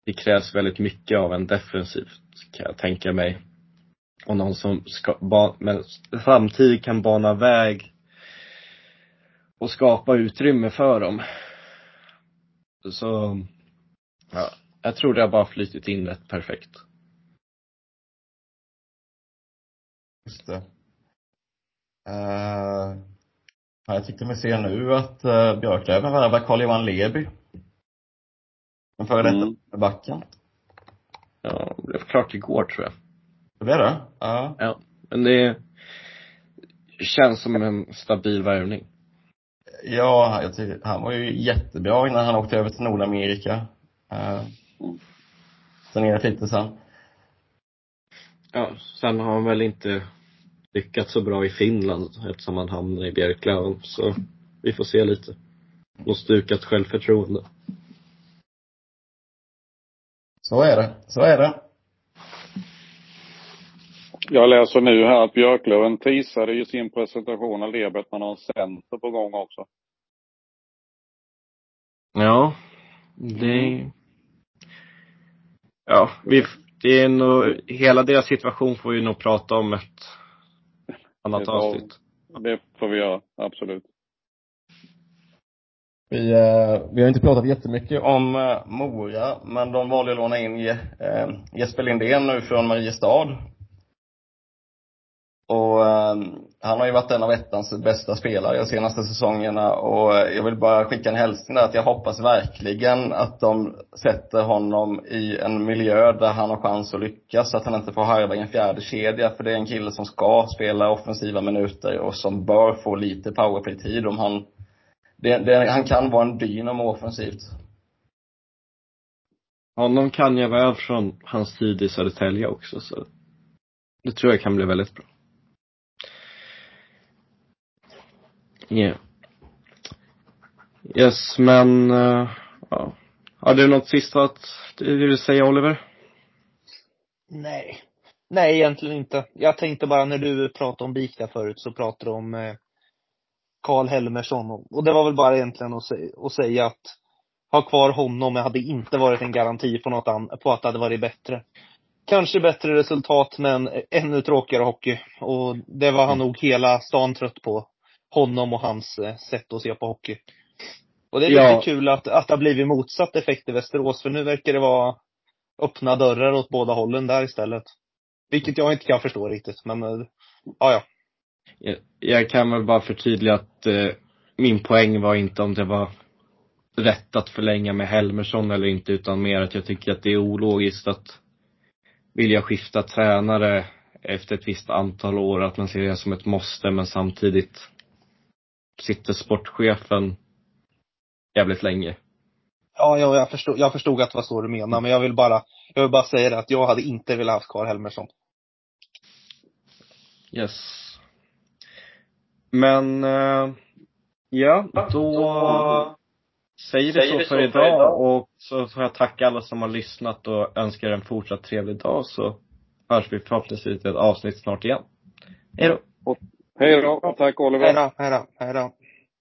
[SPEAKER 1] det krävs väldigt mycket av en defensiv, kan jag tänka mig. Och någon som ska, men samtidigt kan bana väg och skapa utrymme för dem. Så, ja, jag tror det har bara flytit in rätt perfekt.
[SPEAKER 2] Just det. Uh, jag tyckte mig se nu att uh, Björklöven värvar Carl-Johan Leby den före detta mm. backen.
[SPEAKER 1] Ja, det blev klart igår tror jag.
[SPEAKER 2] Det blev det? Ja.
[SPEAKER 1] Ja. Men det känns som en stabil värvning.
[SPEAKER 2] Ja, jag tycker, han var ju jättebra innan han åkte över till Nordamerika. Uh, sen är det lite sen.
[SPEAKER 1] Ja, sen har han väl inte lyckats så bra i Finland eftersom han hamnade i Björklöven. Så vi får se lite. Och stukat självförtroende.
[SPEAKER 2] Så är det. Så är det.
[SPEAKER 3] Jag läser nu här att Björklöven teasade i sin presentation av Lebet man har en center på gång också.
[SPEAKER 1] Ja. Det Ja, vi, det är nog, hela deras situation får vi nog prata om ett annat avsnitt.
[SPEAKER 3] Det får vi göra, absolut.
[SPEAKER 2] Vi, eh, vi har inte pratat jättemycket om eh, Mora, men de valde att låna in eh, Jesper Lindén nu från Mariestad. Och eh, han har ju varit en av ettans bästa spelare de senaste säsongerna och eh, jag vill bara skicka en hälsning där att jag hoppas verkligen att de sätter honom i en miljö där han har chans att lyckas, så att han inte får harva i en fjärde kedja för det är en kille som ska spela offensiva minuter och som bör få lite powerplay-tid om han det, det, han kan vara en dynamo offensivt.
[SPEAKER 1] Honom kan jag väl från hans tid i Södertälje också, så det tror jag kan bli väldigt bra. Yeah. Yes, men, uh, ja. Har du något sista att du vill säga Oliver?
[SPEAKER 4] Nej. Nej, egentligen inte. Jag tänkte bara när du pratade om BIK där förut så pratade du om eh, Karl Helmersson. Och det var väl bara egentligen att, säga, att säga att ha kvar honom hade inte varit en garanti på något annat, på att det hade varit bättre. Kanske bättre resultat, men ännu tråkigare hockey. Och det var han nog hela stan trött på. Honom och hans eh, sätt att se på hockey. Och det är ja. lite kul att, att det har blivit motsatt effekt i Västerås, för nu verkar det vara öppna dörrar åt båda hållen där istället. Vilket jag inte kan förstå riktigt, men ja, ja.
[SPEAKER 1] Jag, jag kan väl bara förtydliga att eh, min poäng var inte om det var rätt att förlänga med Helmersson eller inte, utan mer att jag tycker att det är ologiskt att vilja skifta tränare efter ett visst antal år, att man ser det som ett måste, men samtidigt sitter sportchefen jävligt länge.
[SPEAKER 4] Ja, ja jag, förstod, jag förstod att det var så du menade, men jag vill bara, jag vill bara säga det att jag hade inte velat ha kvar Helmersson.
[SPEAKER 1] Yes. Men, uh, ja, då säger det så för idag och så får jag tacka alla som har lyssnat och önskar en fortsatt trevlig dag så hörs vi förhoppningsvis i ett avsnitt snart igen. Hej då!
[SPEAKER 3] Hej då, tack Oliver.
[SPEAKER 4] Hej då, hej då, hej då.